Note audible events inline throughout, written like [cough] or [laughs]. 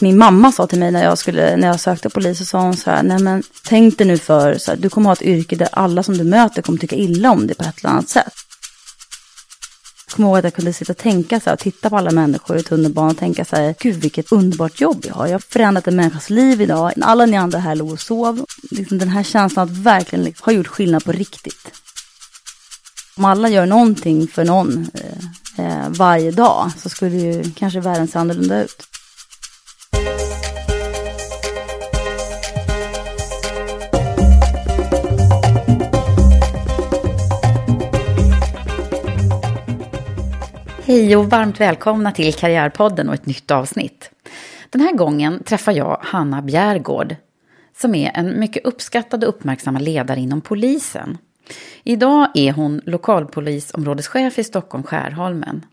Min mamma sa till mig när jag, skulle, när jag sökte polis, så sa hon så här, nej men tänk dig nu för, så här, du kommer ha ett yrke där alla som du möter kommer tycka illa om dig på ett eller annat sätt. Jag kommer ihåg att jag kunde sitta och tänka så här, och titta på alla människor i tunnelbanan och tänka så här, gud vilket underbart jobb jag har. Jag har förändrat en människas liv idag. Alla ni andra här låg och sov. Liksom den här känslan att verkligen liksom, ha gjort skillnad på riktigt. Om alla gör någonting för någon eh, eh, varje dag så skulle ju kanske världen se annorlunda ut. Hej och varmt välkomna till Karriärpodden och ett nytt avsnitt. Den här gången träffar jag Hanna Bjärgård som är en mycket uppskattad och uppmärksammad ledare inom polisen. Idag är hon lokalpolisområdeschef i Stockholm Skärholmen.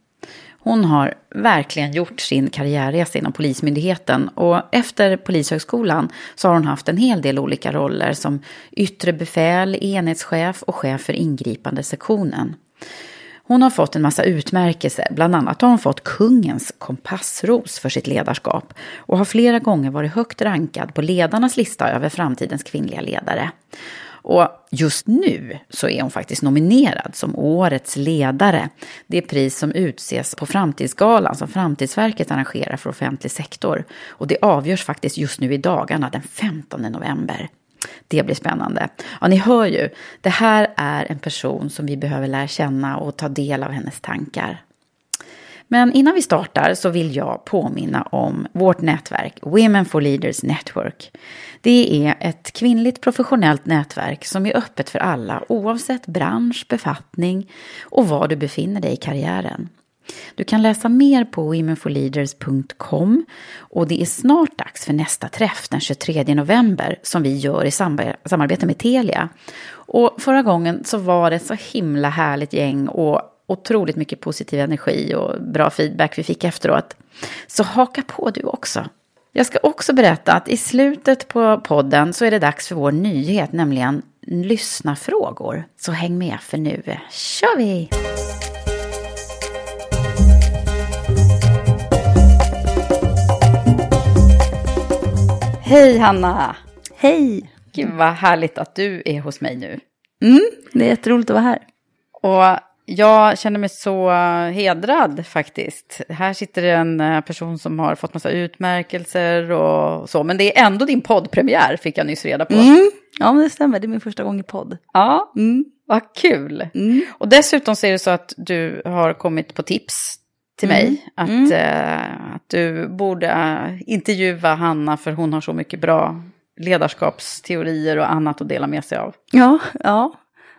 Hon har verkligen gjort sin karriärresa inom Polismyndigheten och efter Polishögskolan så har hon haft en hel del olika roller som yttre befäl, enhetschef och chef för ingripande sektionen. Hon har fått en massa utmärkelser, bland annat har hon fått kungens kompassros för sitt ledarskap och har flera gånger varit högt rankad på ledarnas lista över framtidens kvinnliga ledare. Och just nu så är hon faktiskt nominerad som Årets ledare. Det pris som utses på Framtidsgalan som Framtidsverket arrangerar för offentlig sektor. Och det avgörs faktiskt just nu i dagarna, den 15 november. Det blir spännande. Ja, ni hör ju, det här är en person som vi behöver lära känna och ta del av hennes tankar. Men innan vi startar så vill jag påminna om vårt nätverk Women for Leaders Network. Det är ett kvinnligt professionellt nätverk som är öppet för alla oavsett bransch, befattning och var du befinner dig i karriären. Du kan läsa mer på womenforleaders.com och det är snart dags för nästa träff den 23 november som vi gör i samarbete med Telia. Och förra gången så var det ett så himla härligt gäng och otroligt mycket positiv energi och bra feedback vi fick efteråt. Så haka på du också. Jag ska också berätta att i slutet på podden så är det dags för vår nyhet, nämligen lyssna frågor. Så häng med för nu kör vi! Hej Hanna! Hej! Gud vad härligt att du är hos mig nu. Mm, det är jätteroligt att vara här. Och jag känner mig så hedrad faktiskt. Här sitter en eh, person som har fått massa utmärkelser och så. Men det är ändå din poddpremiär fick jag nyss reda på. Mm. Ja, men det stämmer. Det är min första gång i podd. Ja, Mm. vad kul. Mm. Och dessutom så är det så att du har kommit på tips till Mm. mig. Att, Mm. eh, att du borde eh, intervjua Hanna för hon har så mycket bra ledarskapsteorier och annat att dela med sig av. Ja, ja.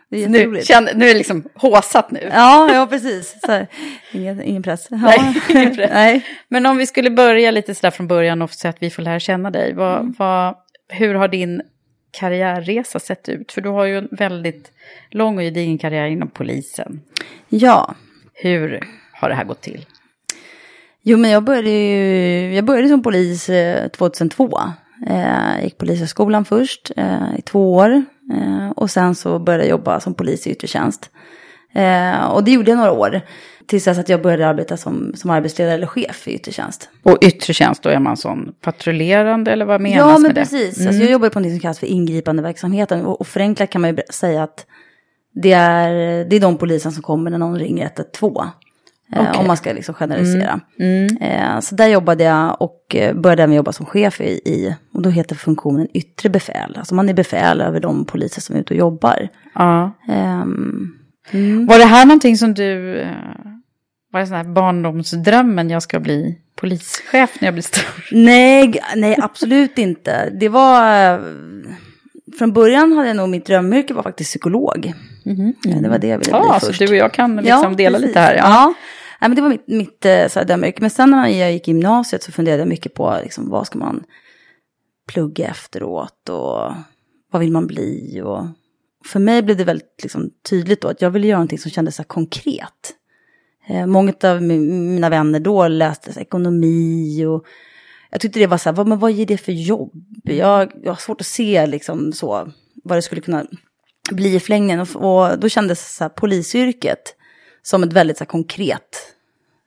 Det är Nu, känn, nu är det liksom håsat nu. Ja, ja, precis. Så ingen, ingen press. Ja. Nej, [laughs] ingen press. Nej. Men om vi skulle börja lite sådär från början och så att vi får lära känna dig. Vad, Mm. vad, hur har din karriärresa sett ut? För du har ju en väldigt lång och gedigen karriär inom polisen. Ja, Hur har det här gått till? Jo, men jag började, ju, jag började som polis eh, 2002. Eh, jag gick polishögskolan först eh, i två år. Eh, och sen så började jag jobba som polis i yttre tjänst. Eh, och det gjorde jag några år. Tills dess att jag började arbeta som, som arbetsledare eller chef i yttre tjänst. Och yttre tjänst, då är man sån patrullerande eller vad menas Ja, men med det? precis. Mm. Alltså, jag jobbar på något som kallas för ingripande verksamheten. Och, och förenklat kan man ju säga att det är, det är de polisen som kommer när någon ringer 112. Eh, Okej. Om man ska liksom generalisera. Mm. Eh, så där jobbade jag och eh, började även jobba som chef i, i, och då heter funktionen yttre befäl. Alltså man är befäl över de poliser som är ute och jobbar. Ja. Ehm, Var det här någonting som du... eh, Var det sån här barndomsdrömmen, jag ska bli polischef när jag blir stor? nej, nej, absolut inte. Det var... eh, Från början hade jag nog mitt drömyrke var faktiskt psykolog. Ja, det var det jag ville Ja, bli så först. du och jag kan liksom dela precis. lite här. Ja. Ja, Nej, men det var mitt, mitt eh, så här. Men sen när jag gick i gymnasiet så funderade jag mycket på liksom, vad ska man plugga efteråt och vad vill man bli. Och för mig blev det väldigt liksom, tydligt då att jag ville göra någonting som kändes så här, konkret. Eh, många av mi- mina vänner då läste så här, ekonomi och jag tyckte det var så här, vad, men vad ger det för jobb? Jag, jag har svårt att se liksom så, vad det skulle kunna bli i förlängningen. Och, och då kändes så här, polisyrket som ett väldigt så här, konkret,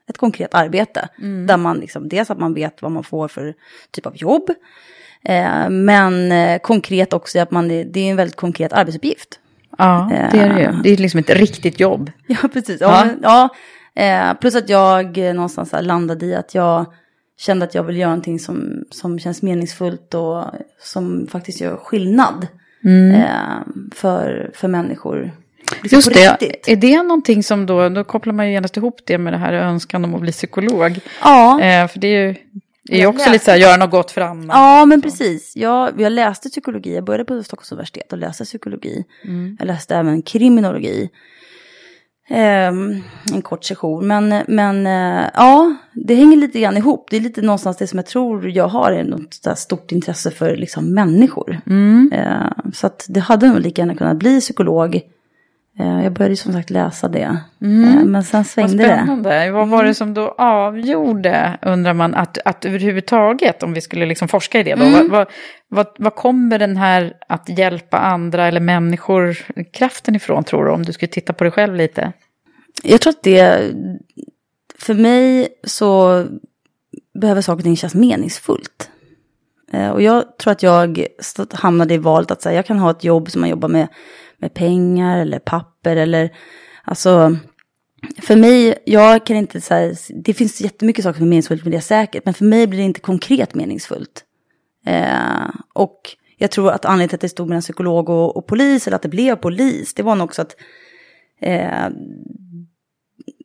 ett konkret arbete. Där man liksom, dels att man vet vad man får för typ av jobb. Eh, men eh, konkret också att man, det är en väldigt konkret arbetsuppgift. ja, det är det ju. Det är liksom ett riktigt jobb. [laughs] Ja, precis. Ja. Ja. Eh, plus att jag eh, någonstans landade i att jag kände att jag vill göra någonting som, som känns meningsfullt och som faktiskt gör skillnad eh, för, för människor. Liksom Just det, riktigt. är det någonting som då, då kopplar man ju genast ihop det med det här önskan om att bli psykolog. Ja. Eh, för det är ju är Jag också lite så här, göra något gott för andra. Ja, men precis. Jag, jag läste psykologi, jag började på Stockholms universitet och läste psykologi. Jag läste även kriminologi. Ehm, en kort session, men, men eh, ja, det hänger lite grann ihop. Det är lite någonstans det som jag tror jag har, är något stort intresse för liksom människor. Eh, så att det hade nog lika gärna kunnat bli psykolog. Eh, jag började som sagt läsa det, Eh, men sen Vad svängde det. spännande. Vad var det som då avgjorde, undrar man, att, att överhuvudtaget, om vi skulle liksom forska i det då, vad, vad, vad, vad kommer den här att hjälpa andra eller människor, kraften ifrån tror du, om du skulle titta på dig själv lite? Jag tror att det, för mig så behöver saker och ting kännas meningsfullt. Eh, Och jag tror att jag hamnade i valet att säga, jag kan ha ett jobb som man jobbar med, med pengar eller papper eller, alltså, för mig, jag kan inte säga, det finns jättemycket saker som är meningsfullt med det säkert, men för mig blir det inte konkret meningsfullt. Eh, och jag tror att anledningen till att det stod mellan psykolog och, och polis, eller att det blev polis, det var nog också att eh,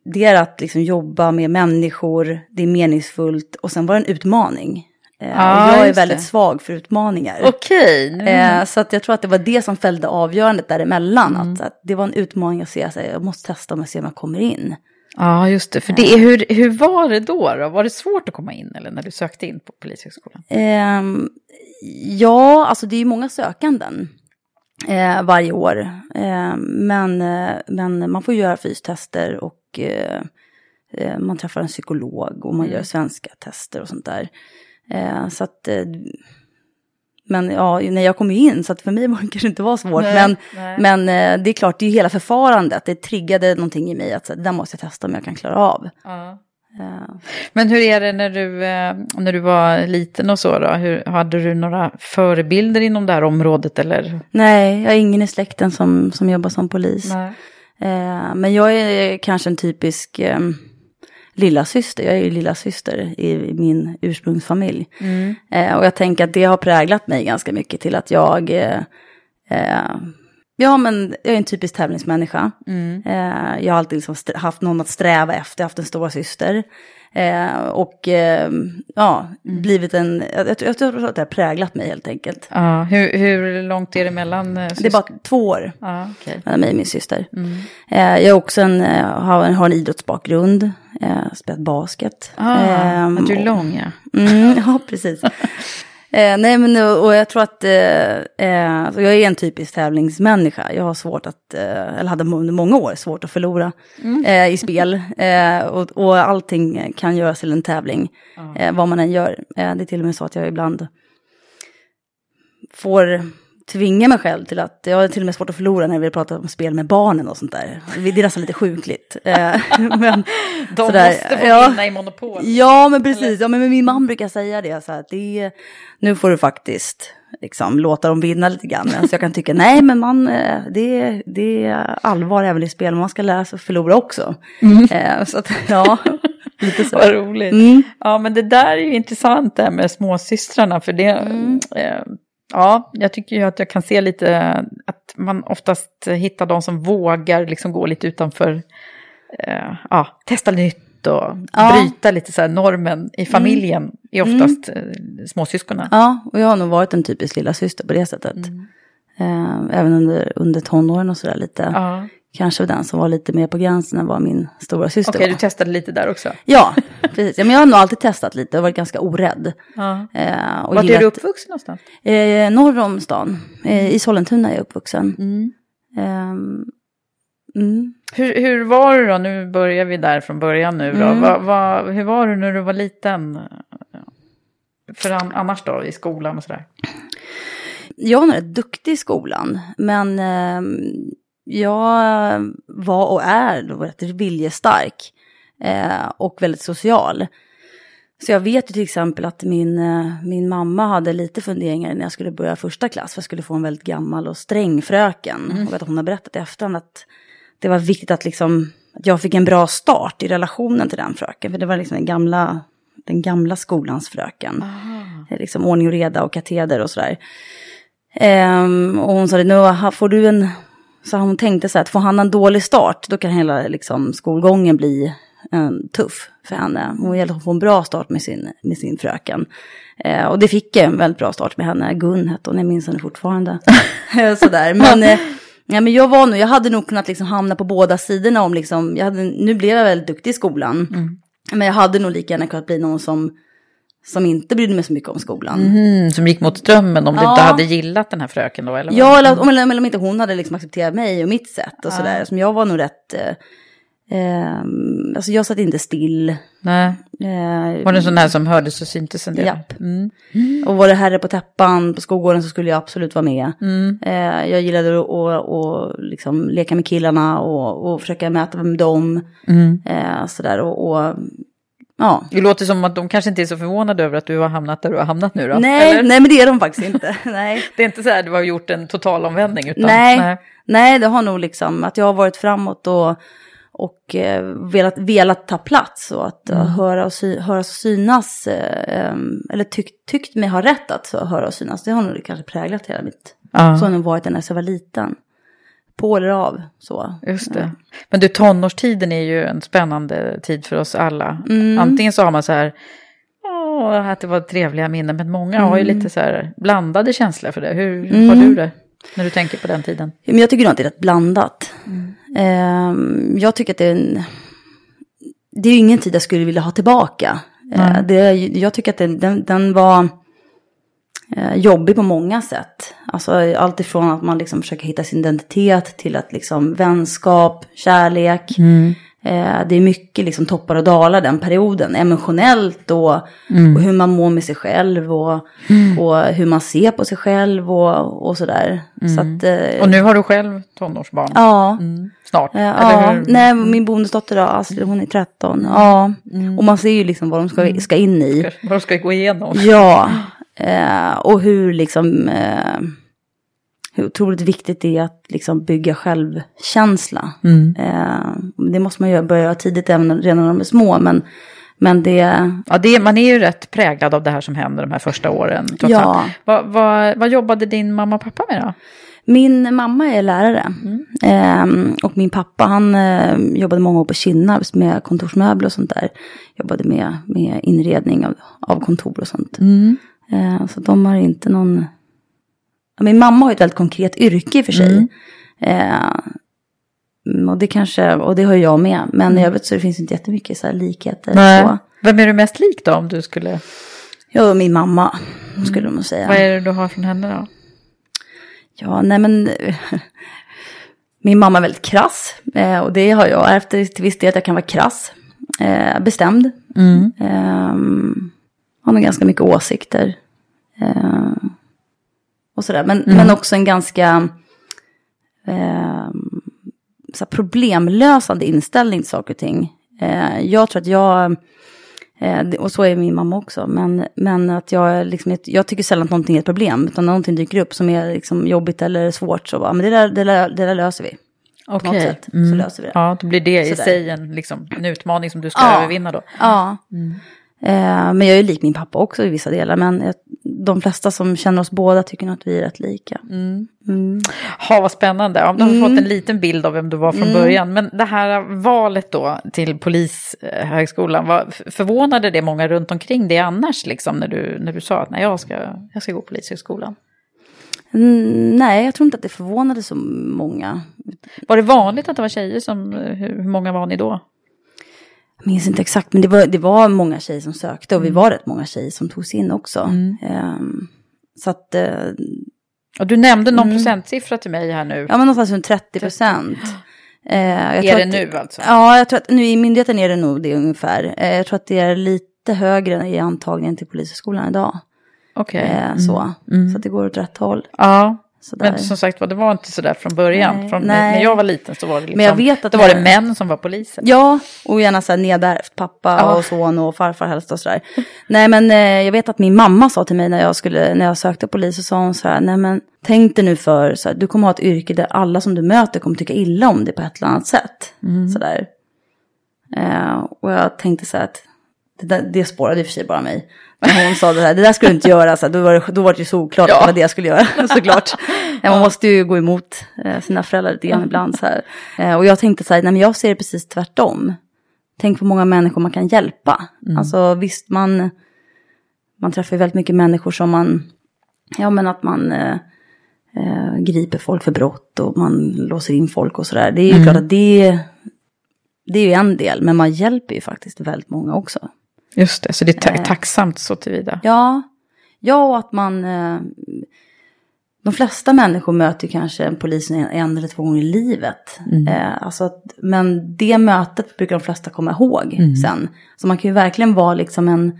det är att liksom jobba med människor, det är meningsfullt och sen var det en utmaning. Eh, och jag är väldigt det. svag för utmaningar. Okej, nu... Eh, så att jag tror att det var det som fällde avgörandet däremellan. Mm. Att, att det var en utmaning att se, så här, jag måste testa om jag ser om jag kommer in. Ja, just det. För det, är- hur, hur var det då, då? Var det svårt att komma in eller när du sökte in på Polishögskolan? Ehm, ja, alltså det är ju många sökanden eh, varje år. Ehm, men, eh, men man får göra fystester och eh, eh, man träffar en psykolog och man gör svenska tester och sånt där. Eh, så att, eh, men ja, när jag kom ju in, så att för mig var det [laughs] kanske inte var svårt. Nej, men nej. men eh, det är klart, det är ju hela förfarandet. Det triggade någonting i mig att så, det där måste jag testa om jag kan klara av. Eh, Men hur är det när du, eh, när du var liten och så då? Hur, hade du några förebilder inom det här området eller? nej, jag är ingen i släkten som, som jobbar som polis. Eh, men jag är kanske en typisk lilla syster. Jag är ju lilla syster i, min ursprungsfamilj. Eh, och jag tänker att det har präglat mig ganska mycket till att jag... Eh, eh, ja, men jag är en typisk tävlingsmänniska. Eh, jag har alltid liksom haft någon att sträva efter, jag har haft en stora syster. Eh, och eh, ja, blivit en... Jag, jag, tror att det har präglat mig helt enkelt. Ja, hur, hur långt är det mellan? eh, Det är bara två år. Ja, okej. mellan mig och min syster. Eh, jag är också en, eh, har, en, har en idrottsbakgrund, eh, spelat basket. Ah, Ehm, att du är lång ja. Mm, [laughs] ja, precis. [laughs] Eh, nej, men och och jag tror att eh, eh, jag är en typisk tävlingsmänniska. Jag har svårt att, eh, eller hade under många år svårt att förlora eh, i spel. Eh, och, och allting kan göras till en tävling, eh, vad man än gör. Eh, det är till och med så att jag ibland får tvinga mig själv till att, jag har till och med svårt att förlora när vi pratar om spel med barnen och sånt där. Det är nästan lite sjukligt. Eh, [laughs] men, De sådär, måste få ja. vinna i Monopol. Ja, men precis. Ja, men min man brukar säga det. Så att det nu får du faktiskt liksom, låta dem vinna lite grann. Så jag kan tycka, [laughs] nej, men man, eh, det, det är allvar även i spel. Man ska lära sig att förlora också. Eh, så att, ja, [laughs] lite så. Vad roligt. Mm. Ja, men det där är ju intressant det här med småsystrarna. För det, Mm. eh, ja, jag tycker ju att jag kan se lite att man oftast hittar de som vågar liksom gå lite utanför, eh, ja, testa nytt och Ja. bryta lite så här normen i familjen. Är oftast eh, småsyskonen. Ja, och jag har nog varit en typisk lilla syster på det sättet. Eh, även under, under tonåren och sådär lite. Ja. Kanske den som var lite mer på gränsen än vad min stora syster Okej, var. du testade lite där också. Ja, precis. Ja, men jag har nog alltid testat lite och varit ganska orädd. Ja. Eh, och Var är gillat- du uppvuxen någonstans? Eh, norr om stan, eh, i Sollentuna är jag uppvuxen. Ehm, mm. Hur, hur var du då? Nu börjar vi där från början nu då. Mm. Va, va, hur var du när du var liten? För an, annars då, i skolan och sådär? Jag var nog rätt duktig i skolan, men ehm, jag var och är rätt viljestark eh, och väldigt social. Så jag vet ju till exempel att min, eh, min mamma hade lite funderingar när jag skulle börja första klass, för jag skulle få en väldigt gammal och sträng fröken. Och jag vet att hon har berättat i efterhand att det var viktigt att, liksom, att jag fick en bra start i relationen till den fröken, för det var liksom den gamla, den gamla skolans fröken. Eh, Liksom ordning och reda och kateder och sådär. Ehm, och hon sa det, nu får du en... Så hon tänkte så här, att får han en dålig start, då kan hela liksom, skolgången bli eh, tuff för henne. Hon gällde att få en bra start med sin, med sin fröken. Eh, och det fick jag en väldigt bra start med henne. Gun hette hon, jag minns henne fortfarande. [laughs] Sådär, men... Eh, Ja, men jag, var nog, jag hade nog kunnat liksom hamna på båda sidorna om liksom, jag hade, nu blev jag väldigt duktig i skolan. Men jag hade nog lika gärna kunnat bli någon som, som inte brydde mig så mycket om skolan. Mm, som gick mot strömmen om du Ja. inte hade gillat den här fröken då? Eller vad? Ja, eller om, eller, om inte hon hade liksom accepterat mig och mitt sätt och sådär. Som jag var nog rätt... Eh, eh, alltså jag satt inte still. Nej. Eh, Var det en sån här som hördes och syntes en del? Japp. Mm. Och var det herre på täppan på skolgården så skulle jag absolut vara med. Mm. Eh, jag gillade att att- att liksom leka med killarna och, och försöka mäta med dem. Mm. Eh, sådär och, och ja. Det låter som att de kanske inte är så förvånade över att du har hamnat där du har hamnat nu då? Nej, eller? nej, men det är de faktiskt inte. [laughs] nej. Det är inte så här att du har gjort en total omvändning? Utan, Nej, nej. det har nog liksom att jag har varit framåt och, och eh, velat, velat ta plats och att Mm. eh, höra och sy, höras och synas, eh, eller tyckt, tyckt mig ha rätt att höra och synas. Det har nog kanske präglat hela mitt, Ja. så har det varit när jag var liten. På eller av, så. Just det. Men du, tonårstiden är ju en spännande tid för oss alla. Mm. Antingen så har man så här, åh, att det var trevliga minnen, men många har ju lite så här blandade känslor för det. Hur har Mm. du det när du tänker på den tiden? Men jag tycker nog att det är rätt blandat. Ehm, jag tycker att det är en... Det är ju ingen tid jag skulle vilja ha tillbaka. Eh, det, jag tycker att den, den, den var jobbig på många sätt. Alltså allt ifrån att man liksom försöker hitta sin identitet till att liksom vänskap, kärlek. Eh, det är mycket liksom toppar och dalar den perioden. Emotionellt och, och hur man mår med sig själv och, och hur man ser på sig själv och, och sådär. Så att, eh, Och nu har du själv tonårsbarn? Ja. Mm. Snart? Eh, Ja, nej, min bonusdotter då, Astrid, hon är 13. Ja, och man ser ju liksom vad de ska, ska in i. Vad de ska gå igenom? Ja, [laughs] eh, och hur liksom, eh, hur otroligt viktigt det är att liksom bygga självkänsla. Mm. Eh, det måste man göra, börja göra tidigt, även redan när de är små, men, men det, Ja, det, man är ju rätt präglad av det här som händer de här första åren. Ja. Vad, vad, vad jobbade din mamma och pappa med då? Min mamma är lärare. Ehm, och min pappa han eh, jobbade många år på Kinnarps med kontorsmöbler och sånt där. Jobbade med, med inredning av, av kontor och sånt. Ehm, så de har inte någon... Min mamma har ett väldigt konkret yrke i och för sig. Ehm, och det kanske, och det har jag med. Men i övrigt så det finns inte jättemycket så här likheter. Så. Vem är du mest lik då om du skulle... Ja, min mamma skulle man säga. Vad är det du har från henne då? Ja, nej men [laughs] min mamma är väldigt krass. Eh, och det har jag ärvt till viss del att jag kan vara krass. Eh, bestämd. Mm. Eh, har nog ganska mycket åsikter. Eh, och sådär. Men, Mm. men också en ganska eh, så problemlösande inställning till saker och ting. Eh, jag tror att jag, eh, och så är min mamma också, men, men att jag, liksom, jag tycker sällan att någonting är ett problem. Utan när någonting dyker upp som är liksom jobbigt eller svårt så bara, men det där, det där, det där löser vi. Okej. sätt så Mm. löser vi det. Ja, då blir det i Sådär. sig en, liksom, en utmaning som du ska Ja. övervinna då. Ja. Eh, men jag är lik min pappa också i vissa delar. Men de flesta som känner oss båda tycker nog att vi är rätt lika. Mm. Ha, vad spännande. Ja, då har vi fått en liten bild av vem du var från början. Men det här valet då till polishögskolan, vad, f- förvånade det många runt omkring dig annars, liksom, när du, när du sa att nej, jag, ska, jag ska gå polishögskolan? Mm, nej, jag tror inte att det förvånade så många. Var det vanligt att det var tjejer som, hur, hur många var ni då? Minns inte exakt, men det var, det var många tjejer som sökte. Och vi var rätt många tjejer som togs in också. Ehm, så att, eh, Och du nämnde någon procentsiffra till mig här nu. ja men någonstans runt 30 procent. Jag är det att- nu alltså? Ja, jag tror att nu i myndigheten är det nog det ungefär. Eh, jag tror att det är lite högre i antagningen till polishögskolan idag. Okej. Eh, så så att det går åt rätt håll. Ja, Sådär. men som sagt var, det var inte sådär från början. Nej, från, nej. När jag var liten så var det liksom, Men jag vet att då var det män som var poliser. Ja, och gärna så här nedärvt pappa Ja. och son och farfar helst och sådär. [laughs] nej men eh, jag vet att min mamma sa till mig när jag, skulle, när jag sökte polis och sa hon så här, nej men tänk dig nu för, så här, du kommer ha ett yrke där alla som du möter kommer tycka illa om det på ett eller annat sätt. Sådär. Eh, och jag tänkte så här att det, där, det spårade i och för sig bara mig. När hon sa det här, det där skulle du inte göra, så här, då, var det, då var det ju såklart att det var det jag skulle göra, [laughs] såklart. Ja, man måste ju gå emot eh, sina föräldrar lite grann ibland. Så här. Eh, och jag tänkte så här, nej men jag ser det precis tvärtom. Tänk på många människor man kan hjälpa. Alltså visst, man, man träffar ju väldigt mycket människor som man, ja men att man eh, eh, griper folk för brott och man låser in folk och sådär. Det är ju klart att det, det är ju en del, men man hjälper ju faktiskt väldigt många också. Just det, så det är ta- Eh. tacksamt så tillvida. Ja, ja och att man... Eh, de flesta människor möter kanske en polis en, eller två gånger i livet. Eh, alltså att, men det mötet brukar de flesta komma ihåg sen. Så man kan ju verkligen vara liksom en...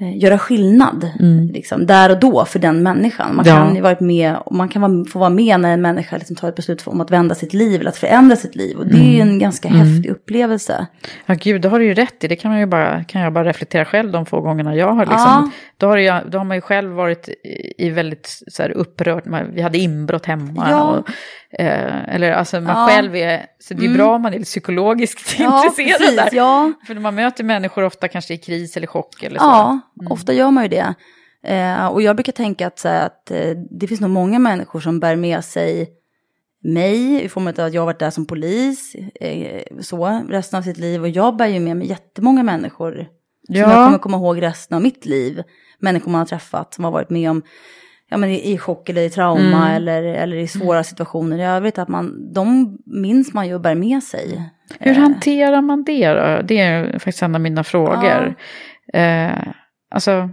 Eh, göra skillnad, liksom, där och då för den människan. Man Ja. kan ju varit med, man kan vara, få vara med när en människa liksom tar ett beslut om att vända sitt liv eller att förändra sitt liv. Och det är ju en ganska häftig upplevelse. Ja, gud, det har du ju rätt i. Det kan, man ju bara, kan jag bara reflektera själv de få gångerna jag har liksom. Ja. Då, har jag, då har man ju själv varit i, väldigt så här, upprörd. Man, vi hade inbrott hemma. Ja. Och, eh, eller alltså man Ja. själv är, så det är bra om man är psykologiskt [laughs] intresserad precis, där. ja. För man möter människor ofta kanske i kris eller chock eller så. Ja, ofta gör man ju det. Eh, och jag brukar tänka att, så här, att eh, det finns nog många människor som bär med sig mig i form av att jag har varit där som polis eh, så, resten av sitt liv. Och jag bär ju med mig jättemånga människor Ja. som jag kommer komma ihåg resten av mitt liv. Människor man har träffat som har varit med om ja, men i, i chock eller i trauma eller, eller i svåra situationer i övrigt. Att man, de minns man ju och bär med sig. Hur hanterar man det då? Det är faktiskt en av mina frågor. Eh, alltså,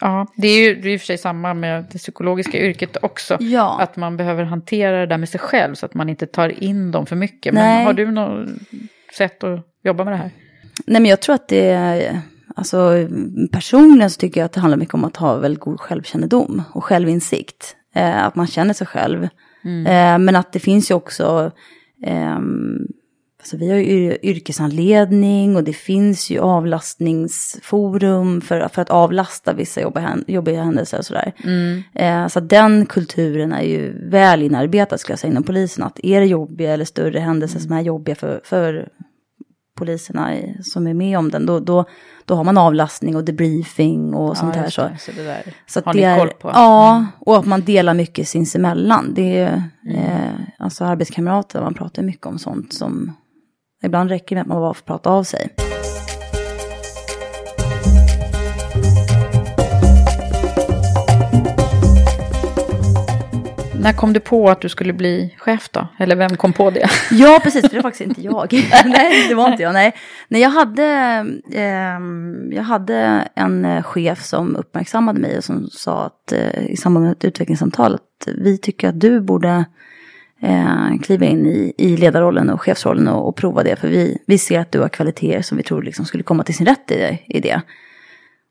ja, det är ju det är i och för sig samma med det psykologiska yrket också. Ja. Att man behöver hantera det där med sig själv så att man inte tar in dem för mycket. Nej. Men har du något sätt att jobba med det här? Nej men jag tror att det är, alltså personligen så tycker jag att det handlar mycket om att ha väldigt god självkännedom och självinsikt. Eh, att man känner sig själv. Eh, men att det finns ju också, ehm, alltså vi har ju yr- yrkesanledning och det finns ju avlastningsforum för, för att avlasta vissa jobbiga, hän- jobbiga händelser och sådär. Eh, så den kulturen är ju väl inarbetad skulle jag säga inom polisen. Att är det jobbiga eller större händelser som är jobbiga för, för poliserna som är med om den, då, då, då har man avlastning och debriefing och sånt här. Så, det. Så det där så har det ni är, koll på? Ja, och att man delar mycket sinsemellan. Det är eh, alltså arbetskamrater, man pratar mycket om sånt som ibland räcker med att man bara får prata av sig. När kom du på att du skulle bli chef då? Eller vem kom på det? [laughs] Ja, precis, för det var faktiskt inte jag. [laughs] nej, det var inte jag. Nej, nej jag, hade, eh, jag hade en eh, chef som uppmärksammade mig och som sa att eh, i samband med ett utvecklingssamtal att vi tycker att du borde eh, kliva in i, i ledarrollen och chefsrollen och, och prova det. För vi, vi ser att du har kvaliteter som vi tror liksom skulle komma till sin rätt i, i det.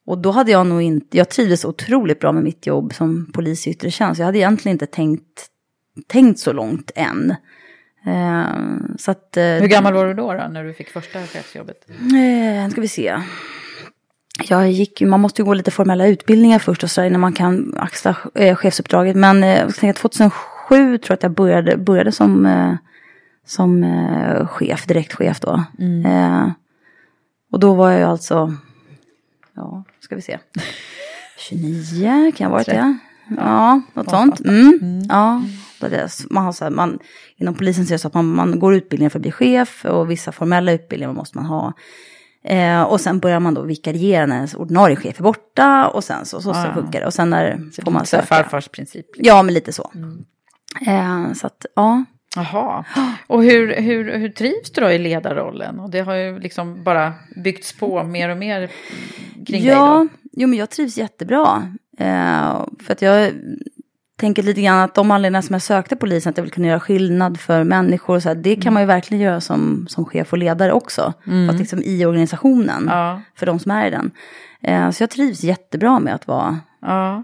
Och då hade jag nog inte, jag trivdes otroligt bra med mitt jobb som polis i yttre tjänst. Jag hade egentligen inte tänkt, tänkt så långt än. Eh, så att, eh, Hur gammal var du då, då när du fick första chefsjobbet? Eh, ska vi se. Jag gick, man måste ju gå lite formella utbildningar först och så där, innan man kan axla chefsuppdraget. Men jag tänker 2007 tror jag att jag började, började som, som chef, direktchef då. Mm. Och då var jag alltså, ja, ska vi se. 29 kan jag varit det. Ja, något sånt. Mm. Ja, är det. Man har så här, man, inom polisen ser det så att man, man går utbildningar för att bli chef och vissa formella utbildningar måste man ha. Eh, och sen börjar man då vikariera när ens ordinarie chef är borta och sen så, så, så Ah. funkar det. Och sen när får man Så söka. farfars princip. liksom. Ja, men lite så. Eh, så att, ja. Jaha. [gasps] Och hur, hur, hur trivs du då i ledarrollen? Och det har ju liksom bara byggts på mer och mer kring dig ja, då. jo men jag trivs jättebra. Eh, för att jag tänker lite grann att de anledningar som jag sökte polisen, att jag vill kunna göra skillnad för människor, och så här, det kan man ju verkligen göra som, som chef och ledare också. Fast liksom i organisationen, Ja. för de som är i den. Eh, så jag trivs jättebra med att vara Ja.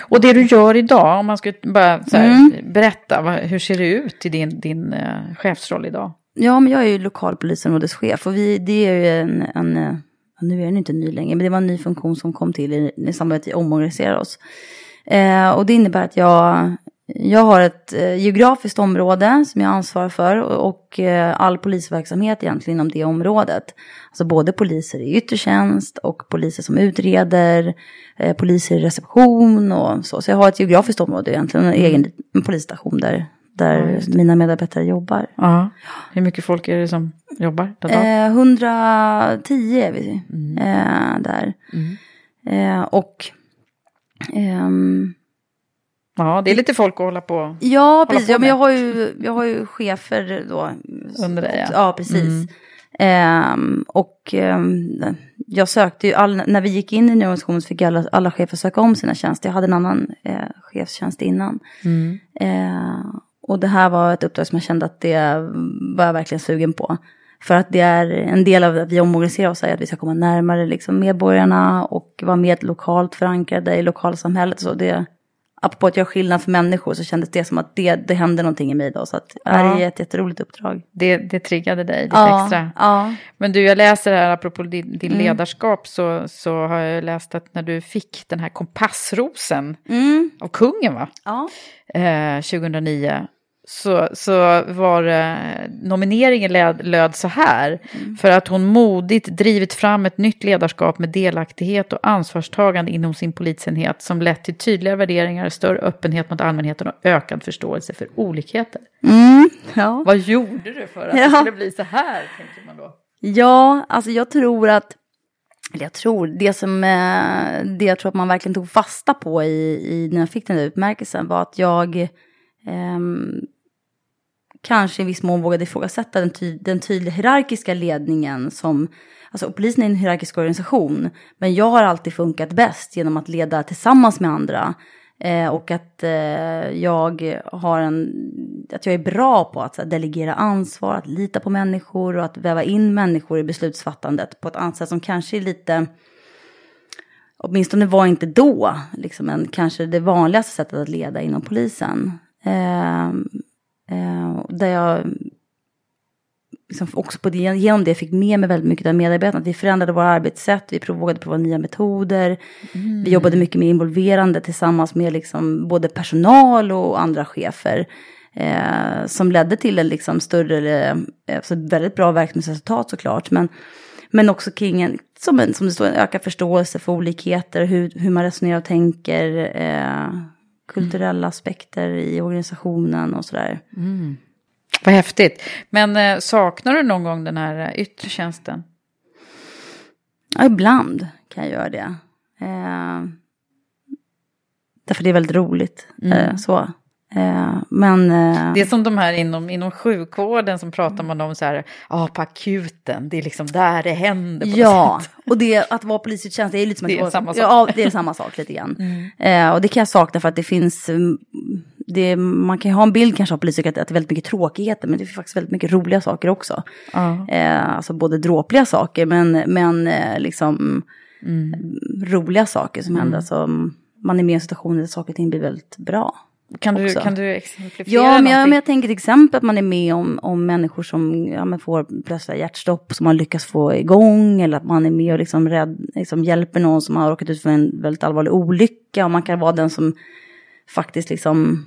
Och det du gör idag, om man skulle bara här, berätta, vad, hur ser det ut i din, din eh, chefsroll idag? Ja, men jag är ju lokalpolisområdeschef och vi, det är ju en, en eh, nu är den inte ny längre, men det var en ny funktion som kom till i, i samband med att vi omorganiserade oss. Eh, och det innebär att jag, jag har ett eh, geografiskt område som jag ansvarar för och, eh, all polisverksamhet egentligen inom det området. Alltså både poliser i yttre tjänst och poliser som utreder, eh, poliser i reception och så. Så jag har ett geografiskt område egentligen, en egen en polisstation där, där mina medarbetare jobbar. Ja. Hur mycket folk är det som jobbar? Eh, 110 är vi eh, där. Eh, och ehm, Ja, det är lite folk att hålla på. ja, precis. på Ja, men jag har ju, jag har ju chefer då. Under dig, ja. Ja, precis. Ehm, och ehm, jag sökte ju, all, när vi gick in i den här organisationen så fick alla, alla chefer söka om sina tjänster. Jag hade en annan eh, chefstjänst innan. Eh, och det här var ett uppdrag som jag kände att det var jag verkligen sugen på. För att det är en del av att vi omorganiserar oss är att vi ska komma närmare liksom, medborgarna och vara mer lokalt förankrade i lokalsamhället. Så det, apropå att göra skillnad för människor så kändes det som att det, det hände någonting i mig då. Så att det här Ja. är ett jätteroligt uppdrag. Det, det triggade dig lite extra. ja. Men du, jag läser här, apropå din, din ledarskap, så, så har jag läst att när du fick den här kompassrosen Mm, av kungen, va? ja. Eh, 2009, så, så var det, nomineringen löd, löd så här. För att hon modigt drivit fram ett nytt ledarskap med delaktighet och ansvarstagande inom sin polisenhet som lett till tydliga värderingar, större öppenhet mot allmänheten och ökad förståelse för olikheter. Mm, ja. Vad gjorde du för att det Ja. skulle bli så här, tänker man då? Ja, alltså jag tror att, eller jag tror, det som, eh, det jag tror att man verkligen tog fasta på i, i när jag fick den där utmärkelsen var att jag ehm, kanske i viss mån vågade ifrågasätta den, ty den tydliga hierarkiska ledningen som, alltså polisen är en hierarkisk organisation, men jag har alltid funkat bäst genom att leda tillsammans med andra. Eh, och att eh, jag har en, att jag är bra på att här, delegera ansvar, att lita på människor och att väva in människor i beslutsfattandet på ett annat sätt som kanske är lite, åtminstone var inte då, liksom en, kanske det vanligaste sättet att leda inom polisen. Eh, eh, där jag liksom också på det, genom det fick med mig väldigt mycket av medarbetarna. Att vi förändrade våra arbetssätt, vi vågade prova nya metoder. Vi jobbade mycket mer involverande tillsammans med liksom både personal och andra chefer. Eh, som ledde till en liksom större, alltså väldigt bra verksamhetsresultat såklart. Men, men också kring en, som, en, som det står, en ökad förståelse för olikheter, hur, hur man resonerar och tänker. Eh, kulturella aspekter i organisationen och sådär. Vad häftigt. Men eh, saknar du någon gång den här eh, yttre tjänsten? Ja, ibland kan jag göra det. Eh, därför det är väldigt roligt. Eh, så. Eh, men... Eh, Det är som de här inom, inom sjukvården som pratar man om så här, ja på akuten, det är liksom där det händer på Ja, och det, att vara polis i tjänst är lite som Det är samma sak. Ja, det är samma sak lite grann. Eh, och det kan jag sakna för att det finns, mm, det, man kan ju ha en bild kanske av poliser att, det är väldigt mycket tråkigheter, men det är faktiskt väldigt mycket roliga saker också. Ja. Eh, alltså både dråpliga saker, men, men eh, liksom Mm. roliga saker som händer. Alltså, man är med i situationer där saker och ting blir väldigt bra. Kan, du, kan du exemplifiera Ja, men jag, någonting? men jag tänker till exempel att man är med om, om människor som ja, får plötsliga hjärtstopp som man lyckas få igång. Eller att man är med och liksom rädd, liksom hjälper någon som har råkat ut för en väldigt allvarlig olycka. Och man kan vara den som faktiskt liksom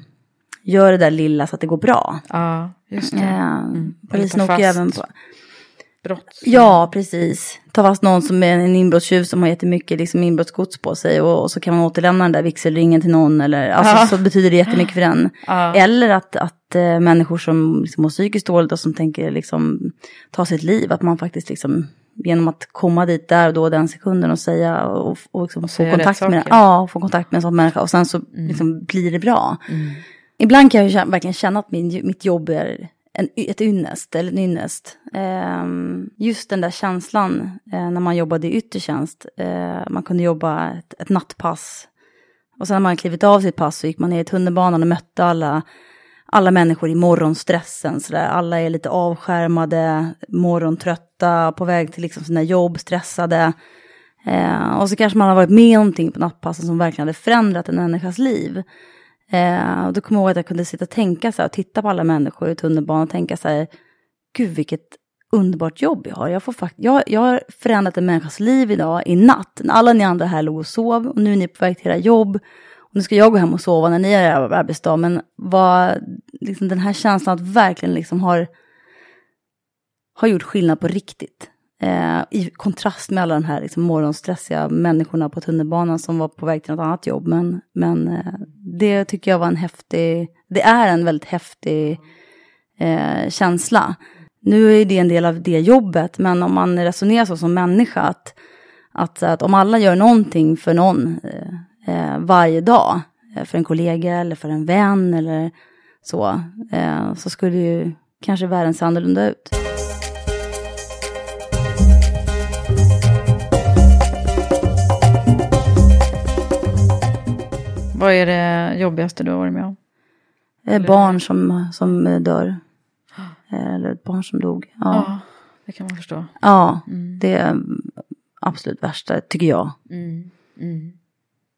gör det där lilla så att det går bra. Ja, just det. Eh, polisen Eller ta åker även på... Brott. Ja, precis. Ta fast någon som är en inbrottstjuv som har jättemycket liksom inbrottsgods på sig och, och så kan man återlämna den där vigselringen till någon. Eller, alltså, Så betyder det jättemycket för den. Eller att, att äh, människor som liksom, mår psykiskt dåligt och som tänker liksom, ta sitt liv, att man faktiskt liksom, genom att komma dit där och då den sekunden och säga och, och, liksom, få kontakt med ja, få kontakt med en sån människa och sen så liksom, blir det bra. Ibland kan jag verkligen känna att min, mitt jobb är en, ett ynnest, eller en ynnest. Ehm, just den där känslan eh, när man jobbade i yttre tjänst. Eh, man kunde jobba ett, ett nattpass. Och sen när man klivit av sitt pass så gick man ner i tunnelbanan och mötte alla, alla människor i morgonstressen. Så där. Alla är lite avskärmade, morgontrötta, på väg till liksom sina jobb, stressade. Eh, och så kanske man har varit med om någonting på nattpassen som verkligen hade förändrat en människas liv. Eh, och då kommer jag ihåg att jag kunde sitta och tänka så här, och titta på alla människor i tunnelbanan och tänka så här, gud vilket underbart jobb jag har. Jag, får fakt- jag, jag har förändrat en människas liv idag i natt. När alla ni andra här låg och sov och nu är ni på väg till era jobb. Och nu ska jag gå hem och sova när ni är er arbetsdag. Men vad, liksom den här känslan att verkligen liksom har, har gjort skillnad på riktigt. Eh, I kontrast med alla de här liksom, morgonstressiga människorna på tunnelbanan som var på väg till något annat jobb. Men, men eh, det tycker jag var en häftig, det är en väldigt häftig eh, känsla. Nu är det en del av det jobbet, men om man resonerar så som människa, att, att, att om alla gör någonting för någon eh, eh varje dag, eh, för en kollega eller för en vän eller så, eh, så skulle ju kanske världen se annorlunda ut. Vad är det jobbigaste du har varit med om? Eh, barn som, som dör. [gasps] Eh, Eller ett barn som dog. Ja, Ja, det kan man förstå. ja det är absolut värsta, tycker jag.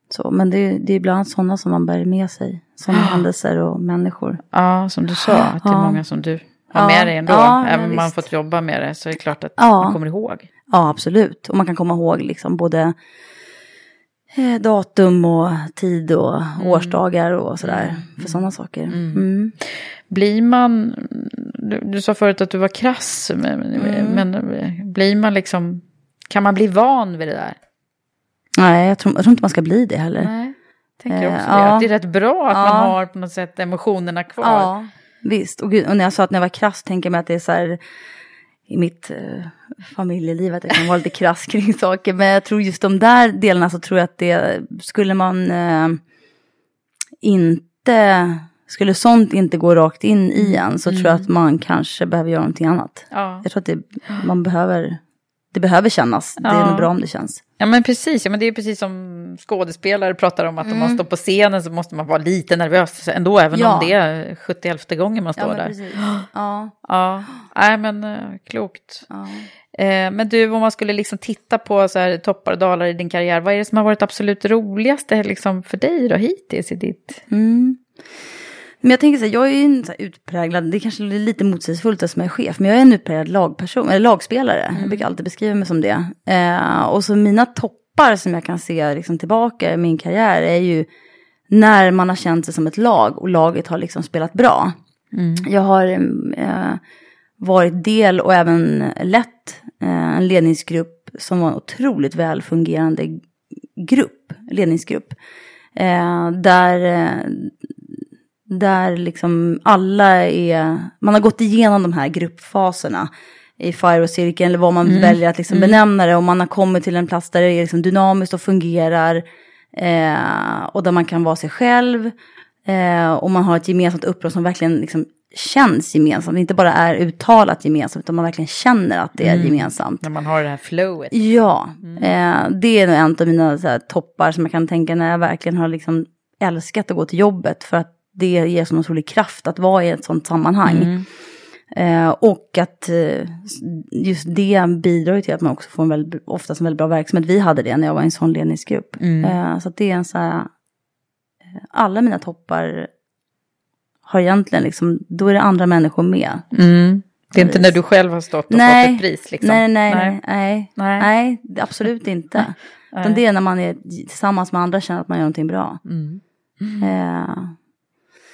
Så, men det, det är ibland sådana som man bär med sig. Sådana [gasps] händelser och människor. Ja, som du sa, att det är [gasps] många som du har med dig ändå. ja, Även om man visst. fått jobba med det så är det klart att Ja. man kommer ihåg. Ja, absolut. Och man kan komma ihåg liksom både eh, datum och tid och årsdagar och sådär. För sådana saker. Mm. Blir man, du, du sa förut att du var krass, men, men blir man liksom, kan man bli van vid det där? Nej, jag tror, jag tror inte man ska bli det heller. Nej, tänker Eh, också det. ja. Att det är rätt bra att Ja. man har på något sätt emotionerna kvar. Ja, visst. Och, gud, och när jag sa att när jag var krass tänker jag mig att det är så här i mitt eh, familjeliv att jag kan vara lite krass kring [laughs] saker. Men jag tror just de där delarna så tror jag att det skulle man eh, inte, skulle sånt inte gå rakt in i en så tror jag att man kanske behöver göra någonting annat. Ja. Jag tror att det, man behöver, det behöver kännas. Det är Ja. nog bra om det känns. Ja men precis, ja, men det är precis som skådespelare pratar om att om man står på scenen så måste man vara lite nervös ändå, även Ja. om det är 71 gången man står där. Ja. Ja, nej men eh, klokt. Eh, men du, om man skulle liksom titta på så här, toppar och dalar i din karriär, vad är det som har varit absolut roligaste liksom, för dig då hittills i ditt... Mm. Men jag tänker så här, jag är ju en så utpräglad, det kanske är lite motsägelsefullt eftersom jag är chef, men jag är en utpräglad lagperson, eller lagspelare. Jag brukar alltid beskriva mig som det. Eh, och så mina toppar som jag kan se liksom, tillbaka i min karriär är ju när man har känt sig som ett lag och laget har liksom spelat bra. Jag har eh, varit del och även lett eh, en ledningsgrupp som var en otroligt väl fungerande grupp, ledningsgrupp. Eh, där, eh, där liksom alla är, man har gått igenom de här gruppfaserna i Fire-cirkeln eller vad man väljer att liksom benämna det. Och man har kommit till en plats där det är liksom dynamiskt och fungerar. Eh, och där man kan vara sig själv. Eh, och man har ett gemensamt uppdrag som verkligen liksom känns gemensamt. Inte bara är uttalat gemensamt, utan man verkligen känner att det är gemensamt. När man har det här flowet. Ja, eh, det är nog en av mina här, toppar som jag kan tänka när jag verkligen har liksom älskat att gå till jobbet. För att det ger så otrolig kraft att vara i ett sånt sammanhang. Eh, och att eh, just det bidrar ju till att man också får en väldigt, oftast en väldigt bra verksamhet. Vi hade det när jag var i en sån ledningsgrupp. Eh, så det är en så här, eh, alla mina toppar har egentligen liksom, då är det andra människor med. Mm. Det är inte när du själv har stått och Nej. fått ett pris liksom? Nej, nej, nej, nej, Nej. nej, absolut inte. [laughs] Utan det är när man är tillsammans med andra känner att man gör någonting bra. Mm.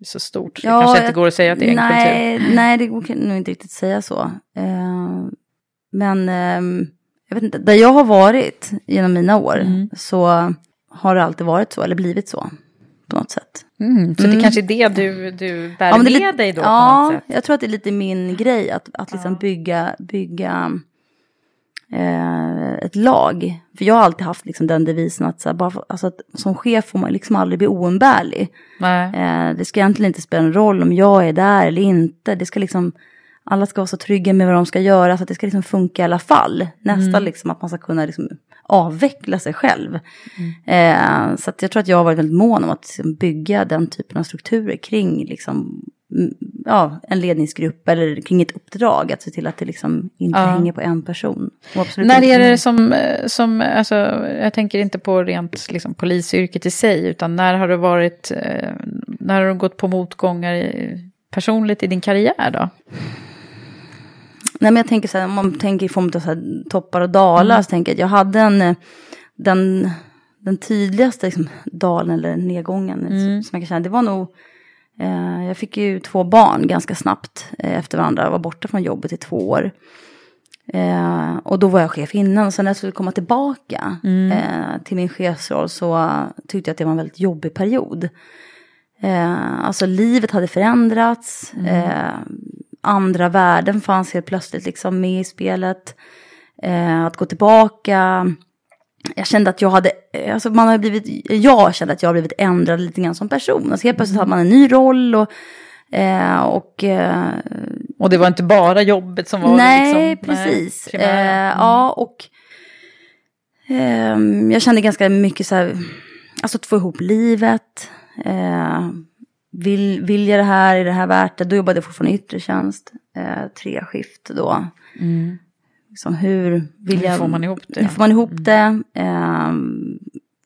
Det är så stort, så Ja, det kanske inte går att säga att det är en nej, kultur. Nej, det går nog inte riktigt att säga så. Eh, men eh, jag vet inte, där jag har varit genom mina år Mm. så har det alltid varit så, eller blivit så på något sätt. Mm, så det kanske är det du, du bär det med lite- dig då på ja, något sätt? jag tror att det är lite min grej att, att liksom bygga, bygga eh, ett lag. För jag har alltid haft liksom den devisen att, så här, bara för, alltså att som chef får man liksom aldrig bli oumbärlig. Eh, det ska egentligen inte spela en roll om jag är där eller inte. Det ska liksom, alla ska vara så trygga med vad de ska göra så att det ska liksom funka i alla fall. Nästa Mm. liksom att man ska kunna liksom avveckla sig själv. Eh, så jag tror att jag har varit väldigt mån om att liksom bygga den typen av strukturer kring liksom, mm, ja, en ledningsgrupp eller kring ett uppdrag. Att se till att det liksom inte Ja. hänger på en person. När är det som, eh, som alltså, jag tänker inte på rent liksom, polisyrket i sig, utan när har du varit, eh, när har du gått på motgångar personligt i din karriär då? Nej men jag tänker så här, om man tänker i form av så här, toppar och dalar, Mm. så tänker jag att jag hade en, eh, den, den tydligaste liksom, dalen eller nedgången Mm. som jag kan känna, det var nog, jag fick ju två barn ganska snabbt eh, efter varandra, jag var borta från jobbet i två år. Eh, och då var jag chef innan, och sen när jag skulle komma tillbaka Mm. eh, till min chefsroll så eh, tyckte jag att det var en väldigt jobbig period. Eh, alltså livet hade förändrats. Mm. Eh, andra värden fanns helt plötsligt liksom med i spelet. Eh, att gå tillbaka. Jag kände att jag hade, eh, alltså man har blivit, jag kände att jag har blivit ändrad lite grann som person. Alltså helt plötsligt hade man en ny roll och Eh, och, eh, och det var inte bara jobbet som var nej, liksom, precis. Nej, precis. Eh, mm. Ja, och ehm, jag kände ganska mycket så här, alltså att få ihop livet. Eh, vill, vill jag det här, är det här värt det? Då jobbade jag fortfarande i yttre tjänst, eh, tre skift då. Mm. Liksom hur vill jag... Hur får man ihop det? Hur får man ihop det? Eh,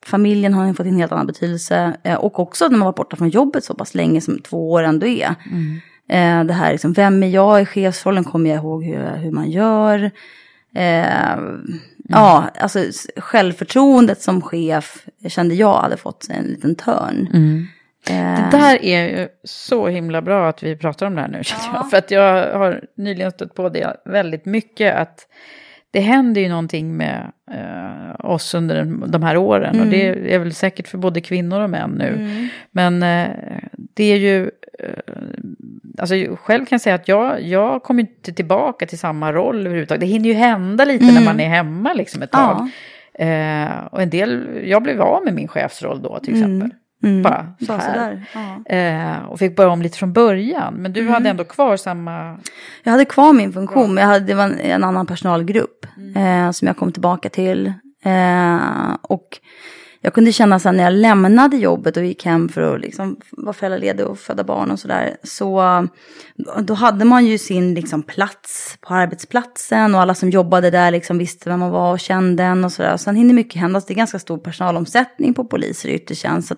familjen har fått en helt annan betydelse. Eh, och också när man var borta från jobbet så pass länge som två år ändå är. Mm. Eh, det här liksom, vem är jag i chefsrollen? Kommer jag ihåg hur, hur man gör? Eh, mm. Ja, alltså självförtroendet som chef kände jag hade fått en liten törn. Mm. Det där är ju så himla bra att vi pratar om det här nu. Ja. Jag, för att jag har nyligen stött på det väldigt mycket. att det händer ju någonting med eh, oss under de här åren. Mm. Och det mm. är väl säkert för både kvinnor och män nu. Mm. Men eh, det är ju... Eh, alltså själv kan jag säga att jag, jag kommer inte tillbaka till samma roll överhuvudtaget. Det hinner ju hända lite mm. när man är hemma liksom ett tag. Ja. Eh, och en del, jag blev av med min chefsroll då till mm. exempel. Mm. Bara så här. Ja. Eh, och fick börja om lite från början. Men du mm. hade ändå kvar samma... Jag hade kvar min funktion. Men jag hade, det var en, en annan personalgrupp mm. eh, som jag kom tillbaka till. Eh, och jag kunde känna så när jag lämnade jobbet och gick hem för att liksom vara föräldraledig och föda barn och sådär. Så då hade man ju sin liksom plats på arbetsplatsen och alla som jobbade där liksom visste vem man var och kände en och sådär. Sen hinner mycket hända, så det är ganska stor personalomsättning på poliser i yttre tjänst.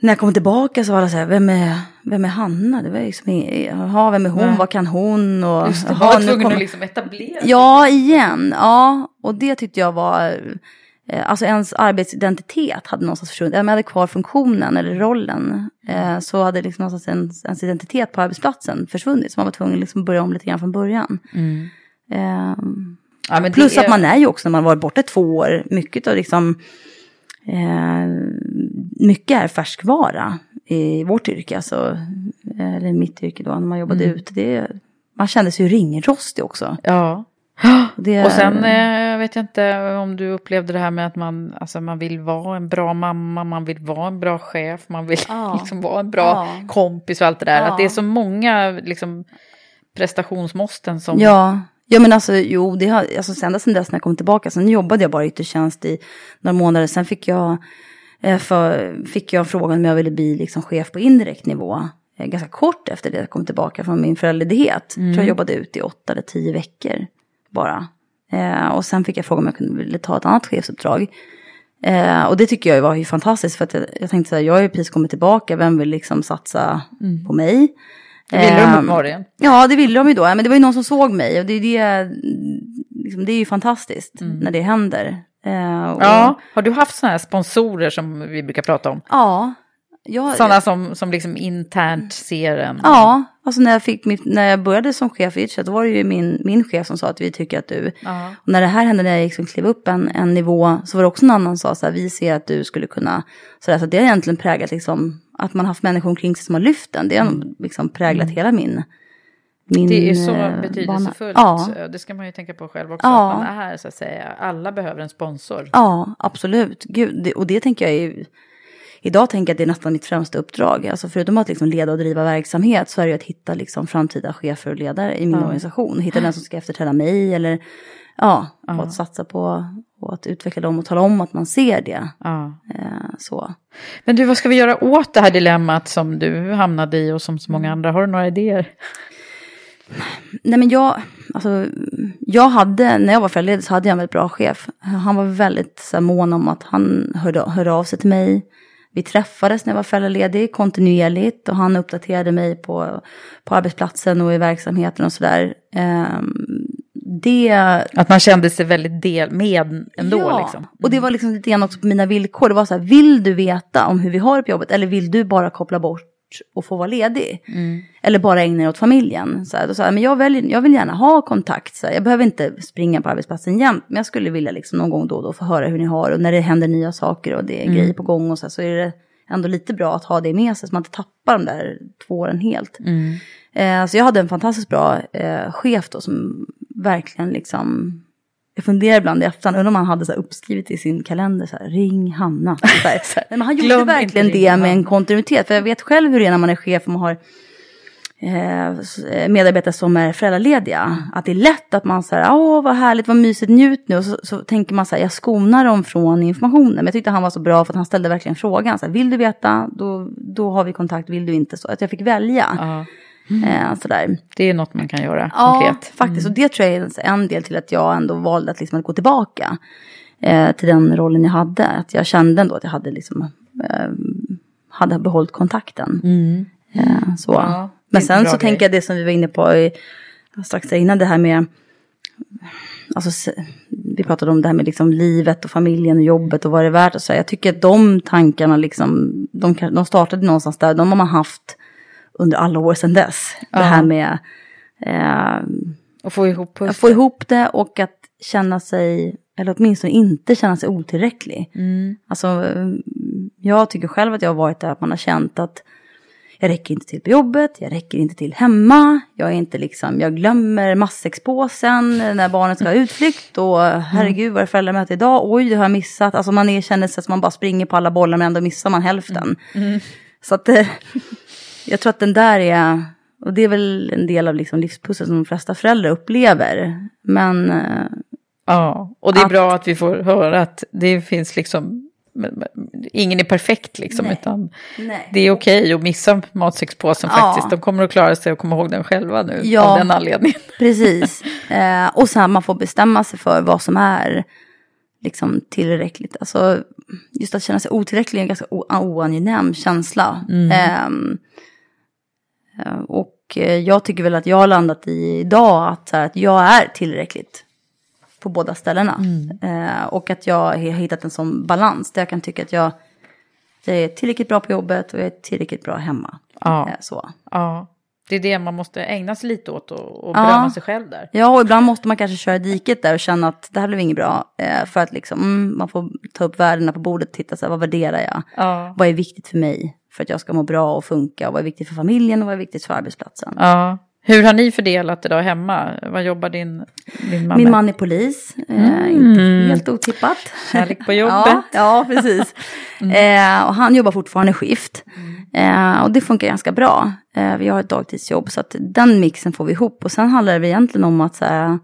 när jag kom tillbaka så var det så här, vem är, vem är Hanna? Det var liksom, jaha, vem är hon, vad kan hon? Och, Just det, [laughs] var tvungen kom... att liksom etablera Ja, igen, ja. Och det tyckte jag var alltså ens arbetsidentitet hade någonstans försvunnit. Om jag hade kvar funktionen eller rollen eh, så hade liksom någonstans ens, ens identitet på arbetsplatsen försvunnit. Så man var tvungen att liksom börja om lite grann från början. Mm. Eh, ja, plus är... att man är ju också när man varit borta två år, mycket av liksom eh, mycket är färskvara i vårt yrke, alltså, eller mitt yrke då, när man jobbade mm. ute. Det, man kände sig ju ringrostig också. Ja. [gasps] Det... Och sen eh, vet jag inte om du upplevde det här med att man, alltså, man vill vara en bra mamma, man vill vara en bra chef, man vill ja. [laughs] liksom vara en bra ja. kompis och allt det där. Ja. Att det är så många liksom, prestationsmåsten som... Ja. Ja men alltså jo, det har, alltså sen, sen dess när jag kom tillbaka, sen jobbade jag bara i tjänst i några månader, sen fick jag, eh, för, fick jag frågan om jag ville bli liksom chef på indirekt nivå. Eh, ganska kort efter det jag kom tillbaka från min föräldraledighet. Mm. Jag tror jag jobbade ute i åtta eller tio veckor bara. Eh, och sen fick jag fråga om jag kunde ville ta ett annat chefsuppdrag. Eh, och det tycker jag var ju fantastiskt för att jag, jag tänkte så här, jag har ju precis kommit tillbaka, vem vill liksom satsa mm. på mig? Det ville de eh, uppenbarligen. Ja, det ville de ju då. Men det var ju någon som såg mig och det är, det, liksom, det är ju fantastiskt mm. när det händer. Eh, och... Ja, har du haft sådana här sponsorer som vi brukar prata om? Ja, jag, Sådana som, som liksom internt ser en? Ja, alltså när jag, fick mitt, när jag började som chef i Itchat, då var det ju min, min chef som sa att vi tycker att du... Ja. Och när det här hände, när jag liksom klev upp en, en nivå, så var det också en annan som sa så här, vi ser att du skulle kunna... Så, där, så det har egentligen präglat liksom, att man haft människor omkring sig som har lyft den. Det har mm. liksom präglat mm. hela min... Min, det är så eh, betydelsefullt. Ja. Det ska man ju tänka på själv också. Ja. Att man är här så att säga. Alla behöver en sponsor. Ja, absolut. Gud, det, och det tänker jag är idag tänker jag att det är nästan mitt främsta uppdrag. Alltså förutom att liksom leda och driva verksamhet så är det att hitta liksom framtida chefer och ledare i min ja. organisation. Hitta den som ska efterträda mig eller ja. Och att satsa på och att utveckla dem och tala om att man ser det. Eh, så. Men du, vad ska vi göra åt det här dilemmat som du hamnade i och som så många andra? Har du några idéer? Nej men jag, alltså, jag hade, när jag var föräldraledig så hade jag en väldigt bra chef. Han var väldigt så här, mån om att han hörde, hörde av sig till mig. Vi träffades när jag var föräldraledig kontinuerligt och han uppdaterade mig på, på arbetsplatsen och i verksamheten och sådär. Um, det... Att man kände sig väldigt del med ändå ja, liksom. Mm. och det mm. var liksom lite grann också på mina villkor. Det var så här, vill du veta om hur vi har det på jobbet eller vill du bara koppla bort och få vara ledig? Mm. Eller bara ägna dig åt familjen. Så här, då sa jag, men jag, väljer, jag vill gärna ha kontakt. Så här, jag behöver inte springa på arbetsplatsen jämt. Men jag skulle vilja liksom någon gång då och då få höra hur ni har och när det händer nya saker och det är mm. grejer på gång och så, här, så är det ändå lite bra att ha det med sig så man inte tappar de där två åren helt. Mm. Eh, så jag hade en fantastiskt bra eh, chef då som verkligen liksom jag funderar ibland i efterhand, undrar om han hade så uppskrivet i sin kalender så här, ring Hanna. Så här. [laughs] Nej, men han gjorde verkligen det med en kontinuitet. För jag vet själv hur det är när man är chef och man har eh, medarbetare som är föräldralediga. Att det är lätt att man säger, åh vad härligt, vad mysigt, njut nu. Och så, så tänker man så här, jag skonar dem från informationen. Men jag tyckte han var så bra för att han ställde verkligen frågan. Så här, vill du veta, då, då har vi kontakt, vill du inte så. Att jag fick välja. Ja. Eh, sådär. Det är något man kan göra Ja, konkret. faktiskt. Och det tror jag är en del till att jag ändå valde att, liksom att gå tillbaka eh, till den rollen jag hade. Att jag kände ändå att jag hade, liksom, eh, hade behållit kontakten. Eh, så. Mm. Ja, Men en sen så grej. tänker jag det som vi var inne på i, strax innan, det här med Alltså, vi pratade om det här med liksom livet och familjen och jobbet och vad det är värt. Och så. här. Jag tycker att de tankarna, liksom, de, de startade någonstans där. De har man haft under alla år sedan dess. Det Ja. här med eh, Och få ihop att få ihop det och att känna sig, eller åtminstone inte känna sig otillräcklig. Mm. Alltså, eh, jag tycker själv att jag har varit där att man har känt att jag räcker inte till på jobbet, jag räcker inte till hemma, jag är inte liksom, jag glömmer matsäckspåsen när barnet ska ha utflykt och herregud vad är föräldramöte idag, oj det har jag missat. Alltså man är, känner sig som man bara springer på alla bollar men ändå missar man hälften. Så att eh, jag tror att den där är, och det är väl en del av liksom livspusslet som de flesta föräldrar upplever. Men Ja, och det är Att- bra att vi får höra att det finns liksom, ingen är perfekt liksom, Nej. utan nej. det är okej att missa matsäckspåsen Ja. faktiskt. De kommer att klara sig och komma ihåg den själva nu Ja. av den anledningen. [laughs] Precis. Eh, och sen man får bestämma sig för vad som är liksom tillräckligt. Alltså, just att känna sig otillräcklig är en ganska oangenäm känsla. Ehm, eh, och eh, jag tycker väl att jag har landat i idag att, att jag är tillräckligt på båda ställena. Eh, och att jag har hittat en sån balans där jag kan tycka att jag, jag är tillräckligt bra på jobbet och jag är tillräckligt bra hemma. Ja. Eh, så. Ja, det är det man måste ägna sig lite åt och, och Ja. berömma sig själv där. Ja, och ibland måste man kanske köra diket där och känna att det här blev inget bra. Eh, för att liksom, mm, man får ta upp värdena på bordet och titta så här, vad värderar jag? Ja. Vad är viktigt för mig för att jag ska må bra och funka? Och vad är viktigt för familjen och vad är viktigt för arbetsplatsen? Ja. Hur har ni fördelat det då hemma? Vad jobbar din, din man Min man är polis, eh, inte helt otippat. Härligt på [laughs] jobbet. ja, ja, precis. [laughs] Eh, och han jobbar fortfarande skift. Eh, och det funkar ganska bra. Eh, vi har ett dagtidsjobb så att den mixen får vi ihop. Och sen handlar det egentligen om att så här,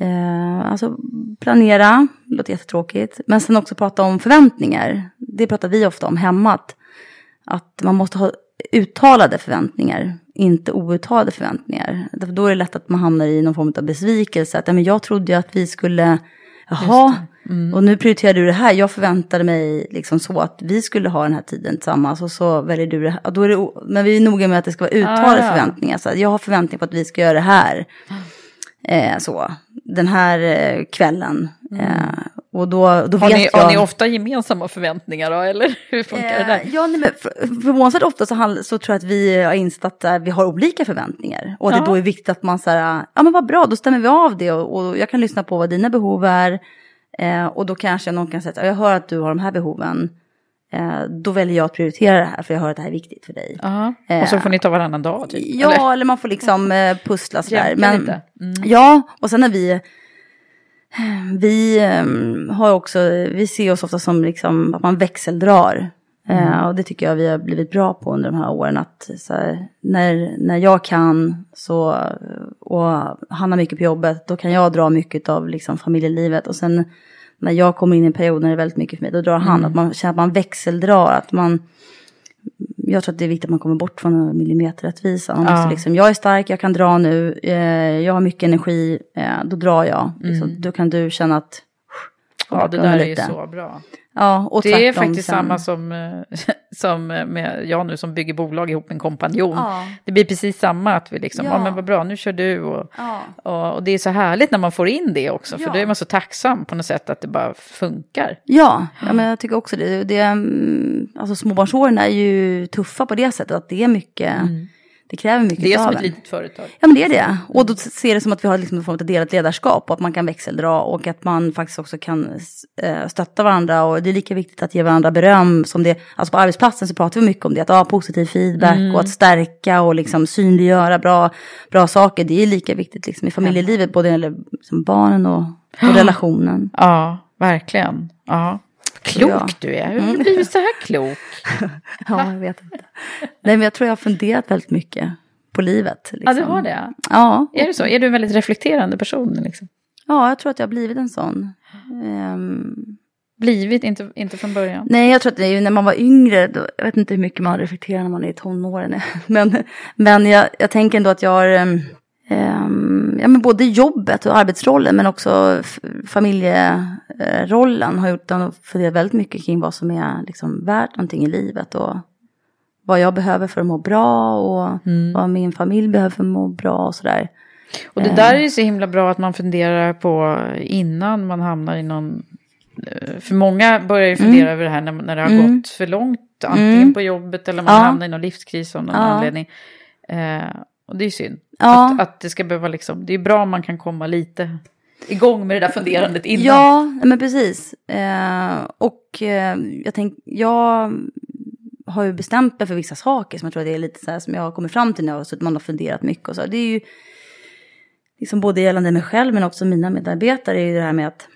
eh, alltså planera, det låter jättetråkigt. Men sen också prata om förväntningar. Det pratar vi ofta om hemma. Att, att man måste ha uttalade förväntningar, inte outtalade förväntningar. Då är det lätt att man hamnar i någon form av besvikelse. Att men jag trodde ju att vi skulle, jaha, och nu prioriterar du det här. Jag förväntade mig liksom så att vi skulle ha den här tiden tillsammans och så väljer du det här. Då är det, men vi är noga med att det ska vara uttalade Ah, ja. förväntningar. Så jag har förväntningar på att vi ska göra det här. Eh, så, den här eh, kvällen. Eh, och då, då. Har vet ni, jag... har ni ofta gemensamma förväntningar då, eller [laughs] hur funkar det där? Eh, ja, nej, men för- förvånansvärt ofta så, handl- så tror jag att vi har insett att eh, vi har olika förväntningar. Och att Ja. det då är viktigt att man säger, ja men vad bra, då stämmer vi av det och, och jag kan lyssna på vad dina behov är. Eh, och då kanske någon kan säga, att, "Ja, jag hör att du har de här behoven. Eh, då väljer jag att prioritera det här för jag hör att det här är viktigt för dig. Ja. Och så får ni ta varannan dag typ? Ja, eller? eller, man får liksom eh, pussla sådär. Men. Mm. Ja, och sen när vi... Vi ehm, har också, vi ser oss ofta som liksom att man växeldrar. Mm. Eh, och det tycker jag vi har blivit bra på under de här åren. Att här, när, när jag kan så, och han har mycket på jobbet, då kan jag dra mycket av liksom familjelivet. Och sen när jag kommer in i en period när det är väldigt mycket för mig, då drar han. Mm. Att man känner att man växeldrar, att man jag tror att det är viktigt att man kommer bort från millimeterrättvisan. Ja. liksom, jag är stark, jag kan dra nu, eh, jag har mycket energi, eh, då drar jag. Liksom, Då kan du känna att... Ja, det där är ju lite. så bra. Ja, och det är faktiskt sen. samma som, eh, [laughs] som med jag nu som bygger bolag ihop med en kompanjon. Ja. Det blir precis samma, att vi liksom, ja. Ja. men vad bra, nu kör du. Och, Ja. och, och det är så härligt när man får in det också, för då är man så tacksam på något sätt att det bara funkar. Ja, ja men jag tycker också det. det mm, alltså småbarnsåren är ju tuffa på det sättet att det är mycket, Mm. Det kräver mycket Det är av som ett litet företag. Ja men det är det. Och då ser det som att vi har liksom en form av delat ledarskap och att man kan växeldra och att man faktiskt också kan eh, stötta varandra. Och det är lika viktigt att ge varandra beröm som det, alltså på arbetsplatsen så pratar vi mycket om det, att ha positiv feedback Mm. och att stärka och liksom synliggöra bra, bra saker. Det är lika viktigt liksom i familjelivet, både när det gäller liksom barnen och, och relationen. Ja, verkligen. Ja. Klok Ja. du är. Hur har du blivit så här klok? [laughs] Ja, jag vet inte. Nej men jag tror jag har funderat väldigt mycket på livet. Ja, Liksom. du har det? Ja. Är det så? Är du en väldigt reflekterande person? Liksom? Ja, jag tror att jag har blivit en sån. Ehm, Blivit, inte, inte från början? Nej, jag tror att det är ju när man var yngre, då, jag vet inte hur mycket man reflekterar när man är i tonåren. [laughs] Men, men jag, jag tänker ändå att jag har, ehm, ja men både jobbet och arbetsrollen men också familjerollen har gjort att jag funderat väldigt mycket kring vad som är liksom värt någonting i livet och vad jag behöver för att må bra och vad min familj behöver för att må bra och sådär. Och det där är ju så himla bra att man funderar på innan man hamnar i någon... eh, För många börjar ju fundera Mm. över det här när, när det har Mm. gått för långt. Antingen Mm. på jobbet eller man Ja. hamnar i någon livskris av någon Ja. anledning. Eh, och det är ju synd. Ja. Att, att det ska behöva liksom... Det är bra om man kan komma lite igång med det där funderandet innan. Ja, men precis. Eh, och eh, jag tänk, jag har ju bestämt mig för vissa saker som jag tror det är lite så här som jag har kommit fram till nu och så att man har funderat mycket och så. Det är ju liksom både gällande mig själv men också mina medarbetare är ju det här med att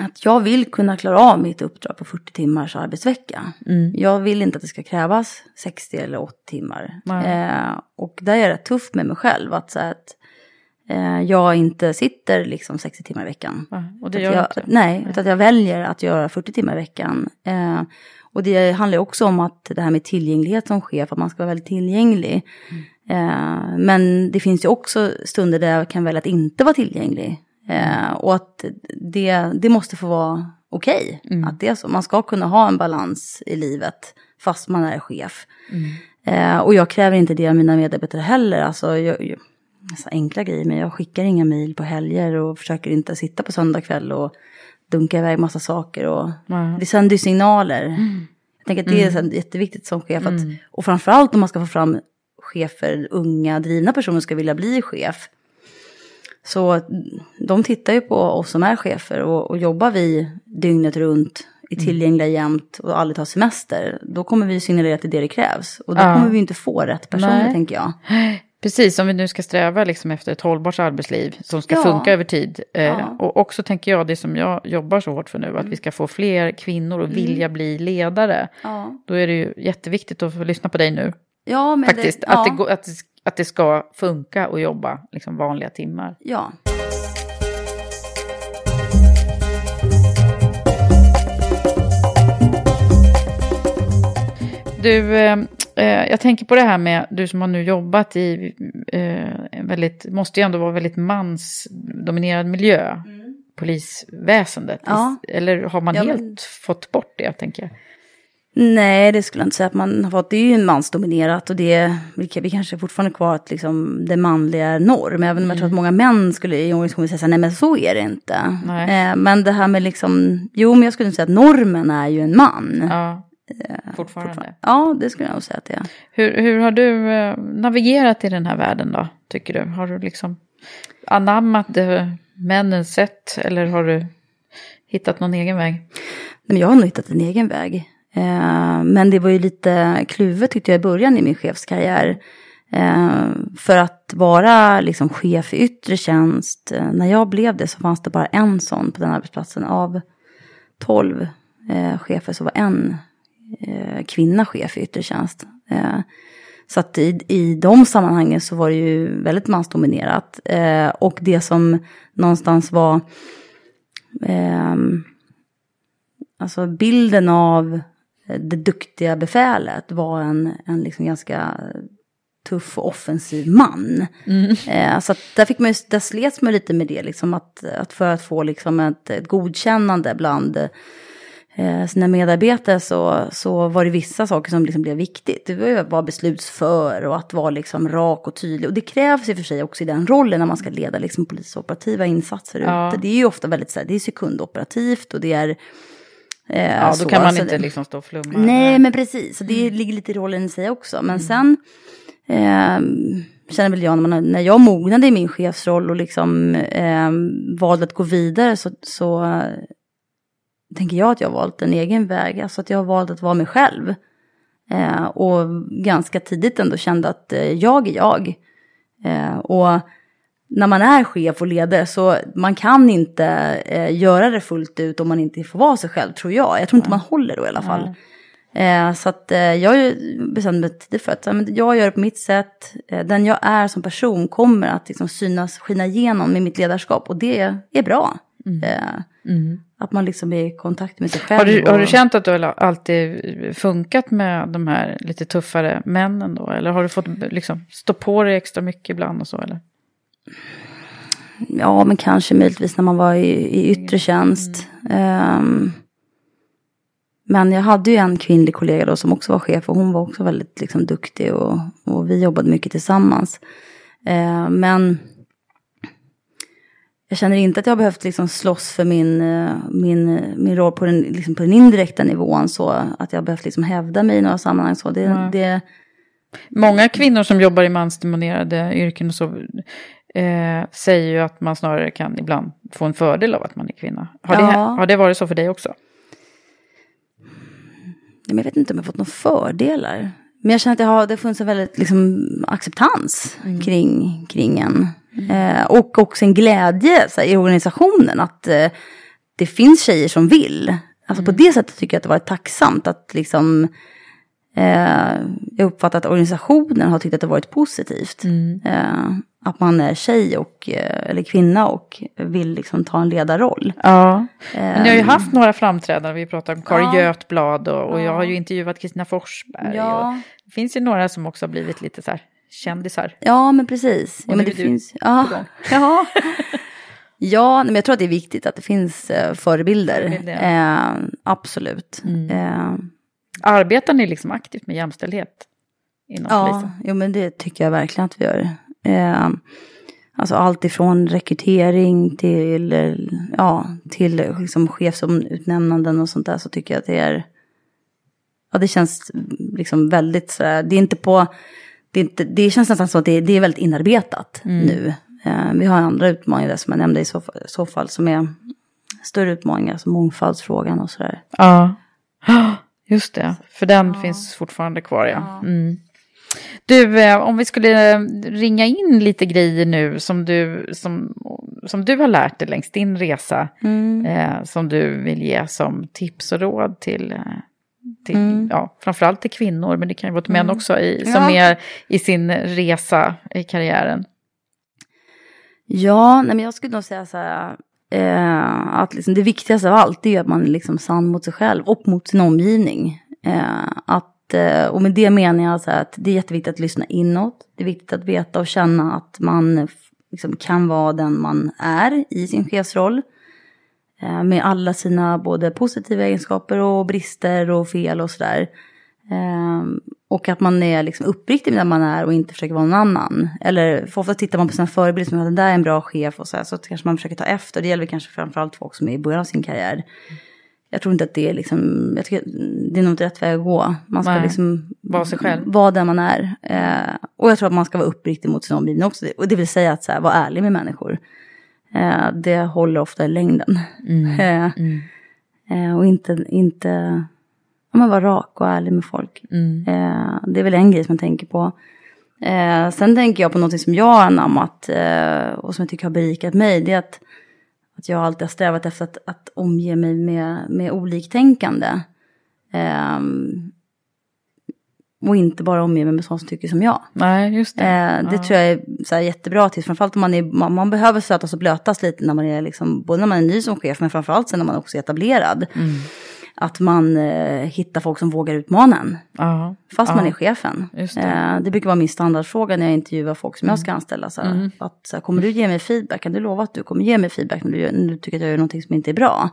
att jag vill kunna klara av mitt uppdrag på 40 timmars arbetsvecka. Mm. Jag vill inte att det ska krävas 60 eller 80 timmar. Eh, och där är jag rätt tuff med mig själv. Att, så att eh, jag inte sitter liksom 60 timmar i veckan. Och det gör jag, inte. Nej, utan att jag väljer att göra 40 timmar i veckan. Eh, och det handlar också om att det här med tillgänglighet som chef, att man ska vara väldigt tillgänglig. Eh, men det finns ju också stunder där jag kan välja att inte vara tillgänglig. Eh, och att det, det måste få vara okej. Att det är så. Man ska kunna ha en balans i livet fast man är chef. Eh, och jag kräver inte det av mina medarbetare heller. Alltså, jag, jag, alltså enkla grejer, men jag skickar inga mejl på helger och försöker inte sitta på söndag kväll och dunka iväg massa saker. Och, Nej. Det sänder ju signaler. Jag tänker att det är här jätteviktigt som chef. Att, Och framförallt om man ska få fram chefer, unga, drivna personer ska vilja bli chef. Så de tittar ju på oss som är chefer och, och jobbar vi dygnet runt, är tillgängliga jämt och aldrig tar semester, då kommer vi signalera att det är det det krävs. Och då Ja. kommer vi inte få rätt personer, Nej. tänker jag. [gasps] Precis, om vi nu ska sträva liksom efter ett hållbart arbetsliv som ska Ja. funka över tid. Eh, Ja. Mm. Och också tänker jag, det som jag jobbar så hårt för nu, att vi ska få fler kvinnor att vilja bli ledare. Då är det ju jätteviktigt att få lyssna på dig nu. ja men Faktiskt, det, att, ja, att, det, att det ska funka att jobba liksom vanliga timmar. ja. Du, eh, eh, jag tänker på det här med, du som har nu jobbat i eh, väldigt, måste ju ändå vara väldigt mansdominerad miljö. Polisväsendet. Ja. Eller har man Ja, helt men- fått bort det, tänker jag? Nej, det skulle jag inte säga att man har fått. Det är ju mansdominerat och det vi, vi kanske fortfarande kvar att liksom, det manliga är norm. Även om jag tror att många män skulle i organisationen säga så här, nej men så är det inte. Nej. Eh, men det här med liksom, jo men jag skulle inte säga att normen är ju en man. Ja, fortfarande. Ja, det skulle jag nog säga att det är. Hur, hur har du eh, navigerat i den här världen då, tycker du? Har du liksom anammat det, männens sätt eller har du hittat någon egen väg? Nej, men jag har nog hittat en egen väg. Eh, men det var ju lite kluvet tyckte jag i början i min chefskarriär. Eh, för att vara liksom chef i yttre tjänst, eh, när jag blev det så fanns det bara en sån på den arbetsplatsen. Av tolv eh, chefer så var en kvinna chef i yttre tjänst. Så att i, i de sammanhangen så var det ju väldigt mansdominerat. Eh, och det som någonstans var ehm, Alltså bilden av det duktiga befälet var en, en liksom ganska tuff och offensiv man. Eh, så där, fick man ju, där slets man lite med det, liksom att, att för att få liksom ett, ett godkännande bland eh, sina medarbetare så, så var det vissa saker som liksom blev viktigt. Det var ju att vara beslutsför och att vara liksom rak och tydlig. Och det krävs i och för sig också i den rollen när man ska leda liksom polisoperativa insatser Ja. ute. Det är ju ofta väldigt så här, det är sekundoperativt och det är Eh, Ja, då så, kan man så inte det- liksom stå och flumma. Nej, men precis. Så det ligger lite i rollen i sig också. Men sen eh, känner väl jag när, man, när jag mognade i min chefsroll och liksom eh, valde att gå vidare så, så eh, tänker jag att jag har valt en egen väg. Alltså att jag har valt att vara mig själv. Eh, och ganska tidigt ändå kände att eh, jag är jag. Eh, och när man är chef och ledare så man kan inte eh, göra det fullt ut om man inte får vara sig själv tror jag. Jag tror inte man håller då i alla fall. Eh, så att eh, jag bestämde mig tidigt för att men jag gör det på mitt sätt. Eh, den jag är som person kommer att liksom synas, skina igenom med mitt ledarskap och det är bra. Mm. Att man liksom är i kontakt med sig själv. Har du, och... har du känt att du alltid funkat med de här lite tuffare männen då? Eller har du fått liksom, stå på dig extra mycket ibland och så? Eller? Ja, men kanske möjligtvis när man var i, i yttre tjänst. Mm. Um, men jag hade ju en kvinnlig kollega då som också var chef och hon var också väldigt liksom, duktig och, och vi jobbade mycket tillsammans. Uh, men jag känner inte att jag har behövt liksom slåss för min, min, min roll på den, liksom på den indirekta nivån så att jag har behövt liksom hävda mig i några sammanhang. Så det, mm. det... Många kvinnor som jobbar i mansdominerade yrken och så eh, säger ju att man snarare kan ibland få en fördel av att man är kvinna. Har, ja. det, har det varit så för dig också? Jag vet inte om jag fått några fördelar. Men jag känner att det har det funnits en väldigt liksom, acceptans mm. kring, kring en. Mm. Eh, och också en glädje här, i organisationen att eh, det finns tjejer som vill. Alltså mm. på det sättet tycker jag att det varit tacksamt att liksom eh, jag uppfattar att organisationen har tyckt att det varit positivt. Mm. Eh, att man är tjej och, eh, eller kvinna och vill liksom ta en ledarroll. Ja, men ni har ju ehm. haft några framträdanden, vi pratar om Karin ja. Götblad och, och ja. jag har ju intervjuat Kristina Forsberg. Ja. det finns ju några som också har blivit lite så här kändisar. Ja, men precis. Ja, men det finns, [laughs] ja. ja. ja, men jag tror att det är viktigt att det finns uh, förebilder. förebilder. Uh, absolut. Mm. Uh, Arbetar ni liksom aktivt med jämställdhet? Inom ja, polisen? jo, men det tycker jag verkligen att vi gör. Eh, alltså allt ifrån rekrytering till, ja, till liksom chefsutnämnanden och sånt där så tycker jag att det är, ja det känns liksom väldigt sådär, det är inte på, det, inte, det känns nästan som att det, det är väldigt inarbetat mm. nu. Eh, vi har andra utmaningar där som jag nämnde i så, så fall som är större utmaningar, som mångfaldsfrågan och sådär. Ja, [gasps] just det, för den ja. finns fortfarande kvar ja. Mm. Du, eh, om vi skulle eh, ringa in lite grejer nu som du, som, som du har lärt dig längs din resa. Mm. Eh, som du vill ge som tips och råd till, eh, till mm. ja, framförallt till kvinnor, men det kan ju vara till män mm. också, i, som ja. är i sin resa i karriären. Ja, nej men jag skulle nog säga så här, eh, att liksom det viktigaste av allt är att man är liksom sann mot sig själv och mot sin omgivning. Eh, att Eh, och med det menar jag så att det är jätteviktigt att lyssna inåt. Det är viktigt att veta och känna att man liksom kan vara den man är i sin chefsroll. Eh, med alla sina både positiva egenskaper och brister och fel och sådär. Ehm, och att man är liksom uppriktig med den man är och inte försöker vara någon annan. Eller för ofta tittar man på sina förebilder som att den där är en bra chef och så här, så kanske man försöker ta efter. Det gäller kanske framförallt folk som är i början av sin karriär jag tror inte att det är liksom, jag tycker det är nog inte rätt väg att gå. Man ska Nej, liksom vara sig själv. Vara den man är. Eh, och jag tror att man ska vara uppriktig mot sin omgivning också. Och det vill säga att så här, vara ärlig med människor. Eh, det håller ofta i längden. Mm, [laughs] eh, mm. Eh, och inte, inte ja, man vara rak och ärlig med folk. Mm. Eh, det är väl en grej som jag tänker på. Eh, sen tänker jag på något som jag har anammat och som jag tycker har berikat mig. Det är att att jag alltid har strävat efter att, att omge mig med, med oliktänkande. Um, och inte bara omge mig med sådana som tycker som jag. Nej, just det. Eh, det ja. tror jag är så här, jättebra till. Framförallt om man, är, man, man behöver stötas och blötas lite när man är liksom, både när man är ny som chef men framförallt sen när man också är etablerad. Mm att man eh, hittar folk som vågar utmana en. Aha, fast aha. man är chefen. Det. Eh, det. brukar vara min standardfråga när jag intervjuar folk som mm. jag ska anställa. Så mm. att, så här, kommer du ge mig feedback? Kan du lova att du kommer ge mig feedback när du, när du tycker att jag gör någonting som inte är bra?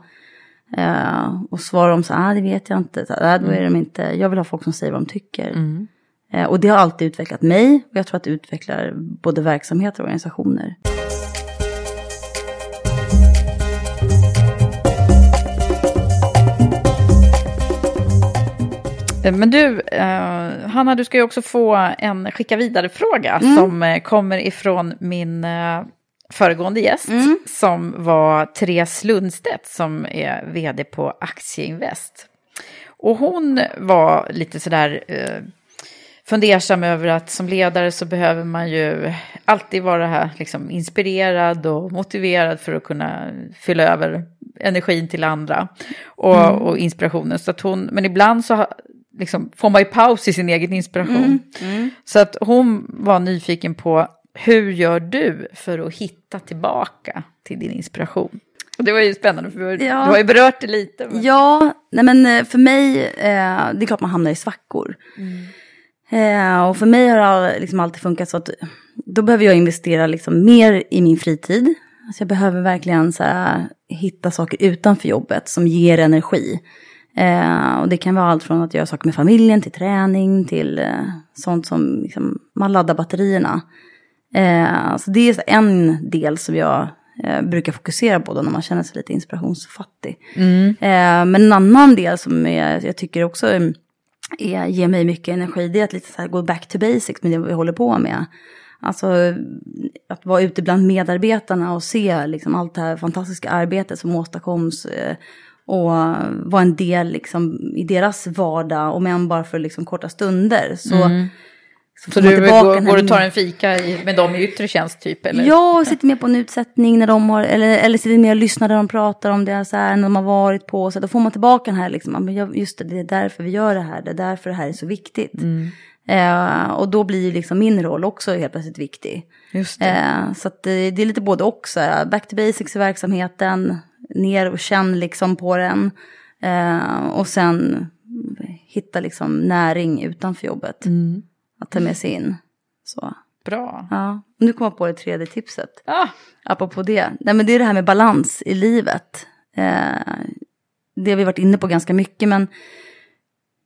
Eh, och svarar de så här, ah, det vet jag inte. Så, ah, då är de inte. Jag vill ha folk som säger vad de tycker. Mm. Eh, och det har alltid utvecklat mig. Och jag tror att det utvecklar både verksamheter och organisationer. Men du, eh, Hanna, du ska ju också få en skicka vidare-fråga Mm. som eh, kommer ifrån min eh, föregående gäst, Mm. som var Therese Lundstedt, som är vd på Aktieinvest. Och hon var lite sådär eh, fundersam över att som ledare så behöver man ju alltid vara här, liksom, inspirerad och motiverad för att kunna fylla över energin till andra och, Mm. och inspirationen. Så att hon, men ibland så liksom, får man ju paus i sin egen inspiration. Mm, mm. Så att hon var nyfiken på hur gör du för att hitta tillbaka till din inspiration? Och det var ju spännande för du, Ja. du har ju berört det lite. men- Ja, nej men eh, för mig, eh, det är klart man hamnar i svackor. Eh, och för mig har det liksom alltid funkat så att då behöver jag investera liksom mer i min fritid. Alltså jag behöver verkligen så här, hitta saker utanför jobbet som ger energi. Eh, och det kan vara allt från att göra saker med familjen till träning till eh, sånt som liksom, man laddar batterierna. Eh, så det är en del som jag eh, brukar fokusera på då när man känner sig lite inspirationsfattig. Mm. Eh, men en annan del som är, jag tycker också är, är, ger mig mycket energi, det är att lite så här gå back to basics med det vi håller på med. Alltså att vara ute bland medarbetarna och se liksom, allt det här fantastiska arbetet som åstadkoms. Eh, och vara en del liksom, i deras vardag, om än bara för liksom, korta stunder. Så, Mm. så Så du tillbaka går, och tar en fika i, med dem i yttre tjänst typ? Eller? Ja, och sitter med på en utsättning när de har, eller, eller sitter med och lyssnar när de pratar om deras ärenden de har varit på. Så då får man tillbaka den här, liksom, just det, det är därför vi gör det här, det är därför det här är så viktigt. Eh, och då blir liksom min roll också helt plötsligt viktig. Just det. Eh, så det, det är lite både och, så här, back to basics i verksamheten, ner och känn liksom på den. Eh, och sen hitta liksom näring utanför jobbet. Att ta med sig in. Så. Bra. Ja, nu kommer jag på det tredje tipset. Ah. Apropå det. Nej, men det är det här med balans i livet. Eh, det har vi varit inne på ganska mycket, men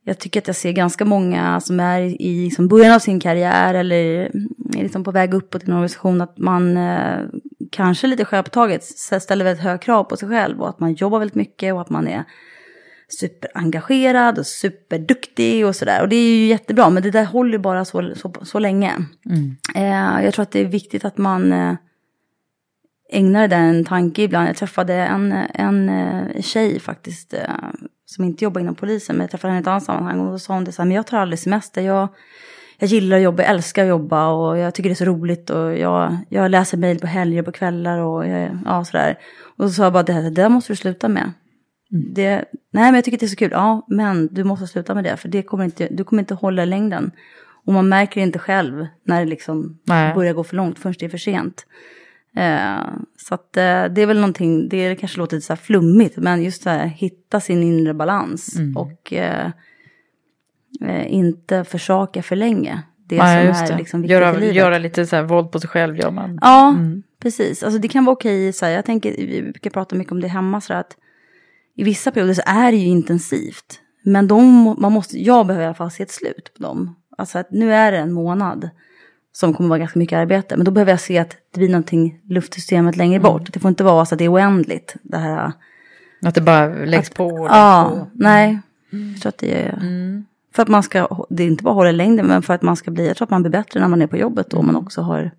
jag tycker att jag ser ganska många som är i liksom början av sin karriär eller är liksom på väg uppåt i en organisation, att man eh, kanske lite självpåtaget ställer väldigt höga krav på sig själv och att man jobbar väldigt mycket och att man är superengagerad och superduktig och sådär. Och det är ju jättebra, men det där håller bara så, så, så länge. Eh, jag tror att det är viktigt att man eh, ägnar det där en tanke ibland. Jag träffade en, en eh, tjej faktiskt, eh, som inte jobbar inom polisen, men jag träffade henne i ett annat sammanhang. Och då sa hon det så här, men jag tar aldrig semester. Jag, jag gillar att jobba, jag älskar att jobba och jag tycker det är så roligt. Och jag, jag läser mejl på helger och på kvällar och jag, ja, sådär. Och så sa jag bara, det, här, det där måste du sluta med. Det, nej, men jag tycker det är så kul. Ja, men du måste sluta med det, för det kommer inte, du kommer inte hålla i längden. Och man märker inte själv när det liksom Nej. börjar gå för långt, först det är för sent. Eh, så att eh, det är väl någonting, det kanske låter lite så här flummigt, men just det här, hitta sin inre balans Mm. och eh, eh, inte försaka för länge. Det Nej, som just är det. liksom viktigt göra, i livet. göra lite så här våld på sig själv gör man. Ja, Mm. precis. Alltså det kan vara okej, så här, jag tänker, vi brukar prata mycket om det hemma, så att i vissa perioder så är det ju intensivt. Men de, man måste, jag behöver i alla fall se ett slut på dem. Alltså att nu är det en månad som kommer vara ganska mycket arbete. Men då behöver jag se att det blir någonting luftsystemet längre Mm. bort. Det får inte vara så att det är oändligt. Det här, Att det bara läggs på och ja, på. nej. Jag tror att det är... För att man ska, det är inte bara hålla längden, men för att man ska bli, jag tror att man blir bättre när man är på jobbet och man också har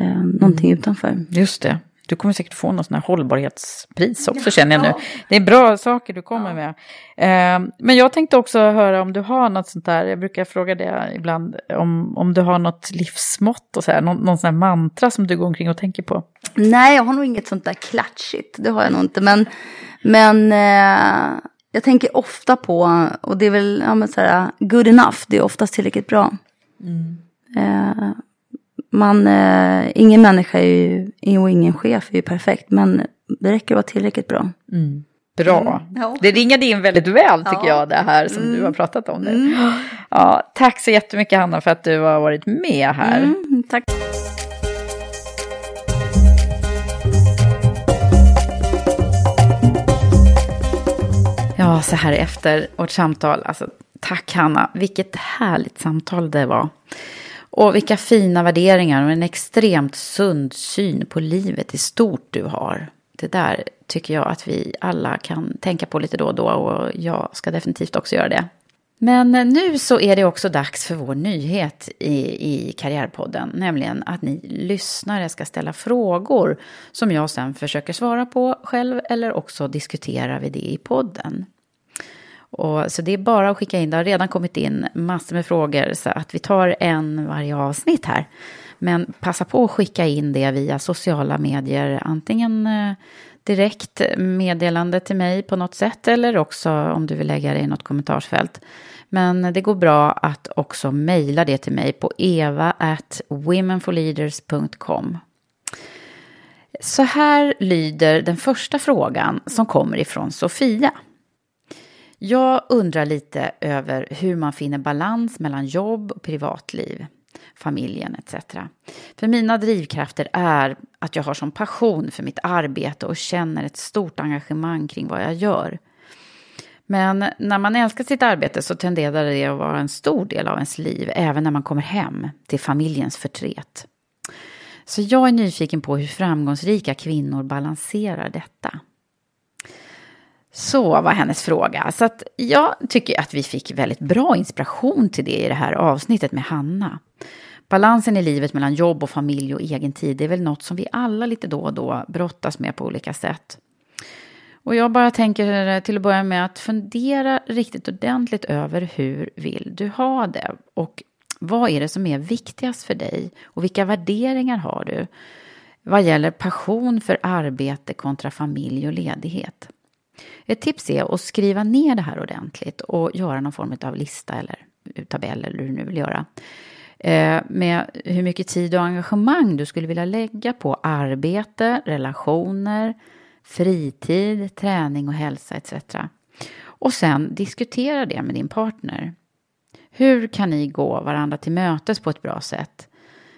eh, någonting utanför. Just det. Du kommer säkert få någon sån här hållbarhetspris också känner jag nu. Det är bra saker du kommer med. Eh, men jag tänkte också höra om du har något sånt där, jag brukar fråga det ibland, om, om du har något livsmått och så här, någon, någon sån här mantra som du går omkring och tänker på. Nej, jag har nog inget sånt där klatschigt. Det har jag nog inte. Men, men eh, jag tänker ofta på, och det är väl ja, men så här, good enough, det är oftast tillräckligt bra. Eh, man, eh, ingen människa är ju, och ingen chef är ju perfekt, men det räcker att vara tillräckligt bra. Bra. Mm. Ja. Det ringer in väldigt väl tycker Ja. jag det här som du har pratat om nu. Mm. Ja, tack så jättemycket Hanna för att du har varit med här. Mm, tack. Ja, så här efter vårt samtal. Alltså, tack Hanna, vilket härligt samtal det var. Och vilka fina värderingar och en extremt sund syn på livet i stort du har. Det där tycker jag att vi alla kan tänka på lite då och då och jag ska definitivt också göra det. Men nu så är det också dags för vår nyhet i, i Karriärpodden, nämligen att ni lyssnare ska ställa frågor som jag sen försöker svara på själv eller också diskuterar vi det i podden. Och, så det är bara att skicka in, det har redan kommit in massor med frågor så att vi tar en varje avsnitt här. Men passa på att skicka in det via sociala medier, antingen eh, direkt meddelande till mig på något sätt eller också om du vill lägga det i något kommentarsfält. Men det går bra att också mejla det till mig på eva.womenforleaders.com Så här lyder den första frågan som kommer ifrån Sofia. Jag undrar lite över hur man finner balans mellan jobb och privatliv, familjen etc. För mina drivkrafter är att jag har som passion för mitt arbete och känner ett stort engagemang kring vad jag gör. Men när man älskar sitt arbete så tenderar det att vara en stor del av ens liv, även när man kommer hem till familjens förtret. Så jag är nyfiken på hur framgångsrika kvinnor balanserar detta. Så var hennes fråga. Så att jag tycker att vi fick väldigt bra inspiration till det i det här avsnittet med Hanna. Balansen i livet mellan jobb och familj och egen tid är väl något som vi alla lite då och då brottas med på olika sätt. Och jag bara tänker eh, till att börja med att fundera riktigt ordentligt över hur vill du ha det? Och vad är det som är viktigast för dig? Och vilka värderingar har du? Vad gäller passion för arbete kontra familj och ledighet. Ett tips är att skriva ner det här ordentligt och göra någon form av lista eller tabell eller hur du nu vill göra. Eh, med hur mycket tid och engagemang du skulle vilja lägga på arbete, relationer, fritid, träning och hälsa etc. Och sen diskutera det med din partner. Hur kan ni gå varandra till mötes på ett bra sätt?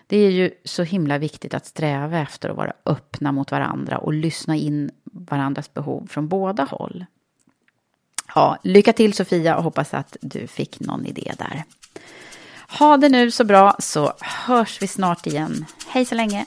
Det är ju så himla viktigt att sträva efter att vara öppna mot varandra och lyssna in varandras behov från båda håll. Ja, lycka till Sofia och hoppas att du fick någon idé där. Ha det nu så bra så hörs vi snart igen. Hej så länge!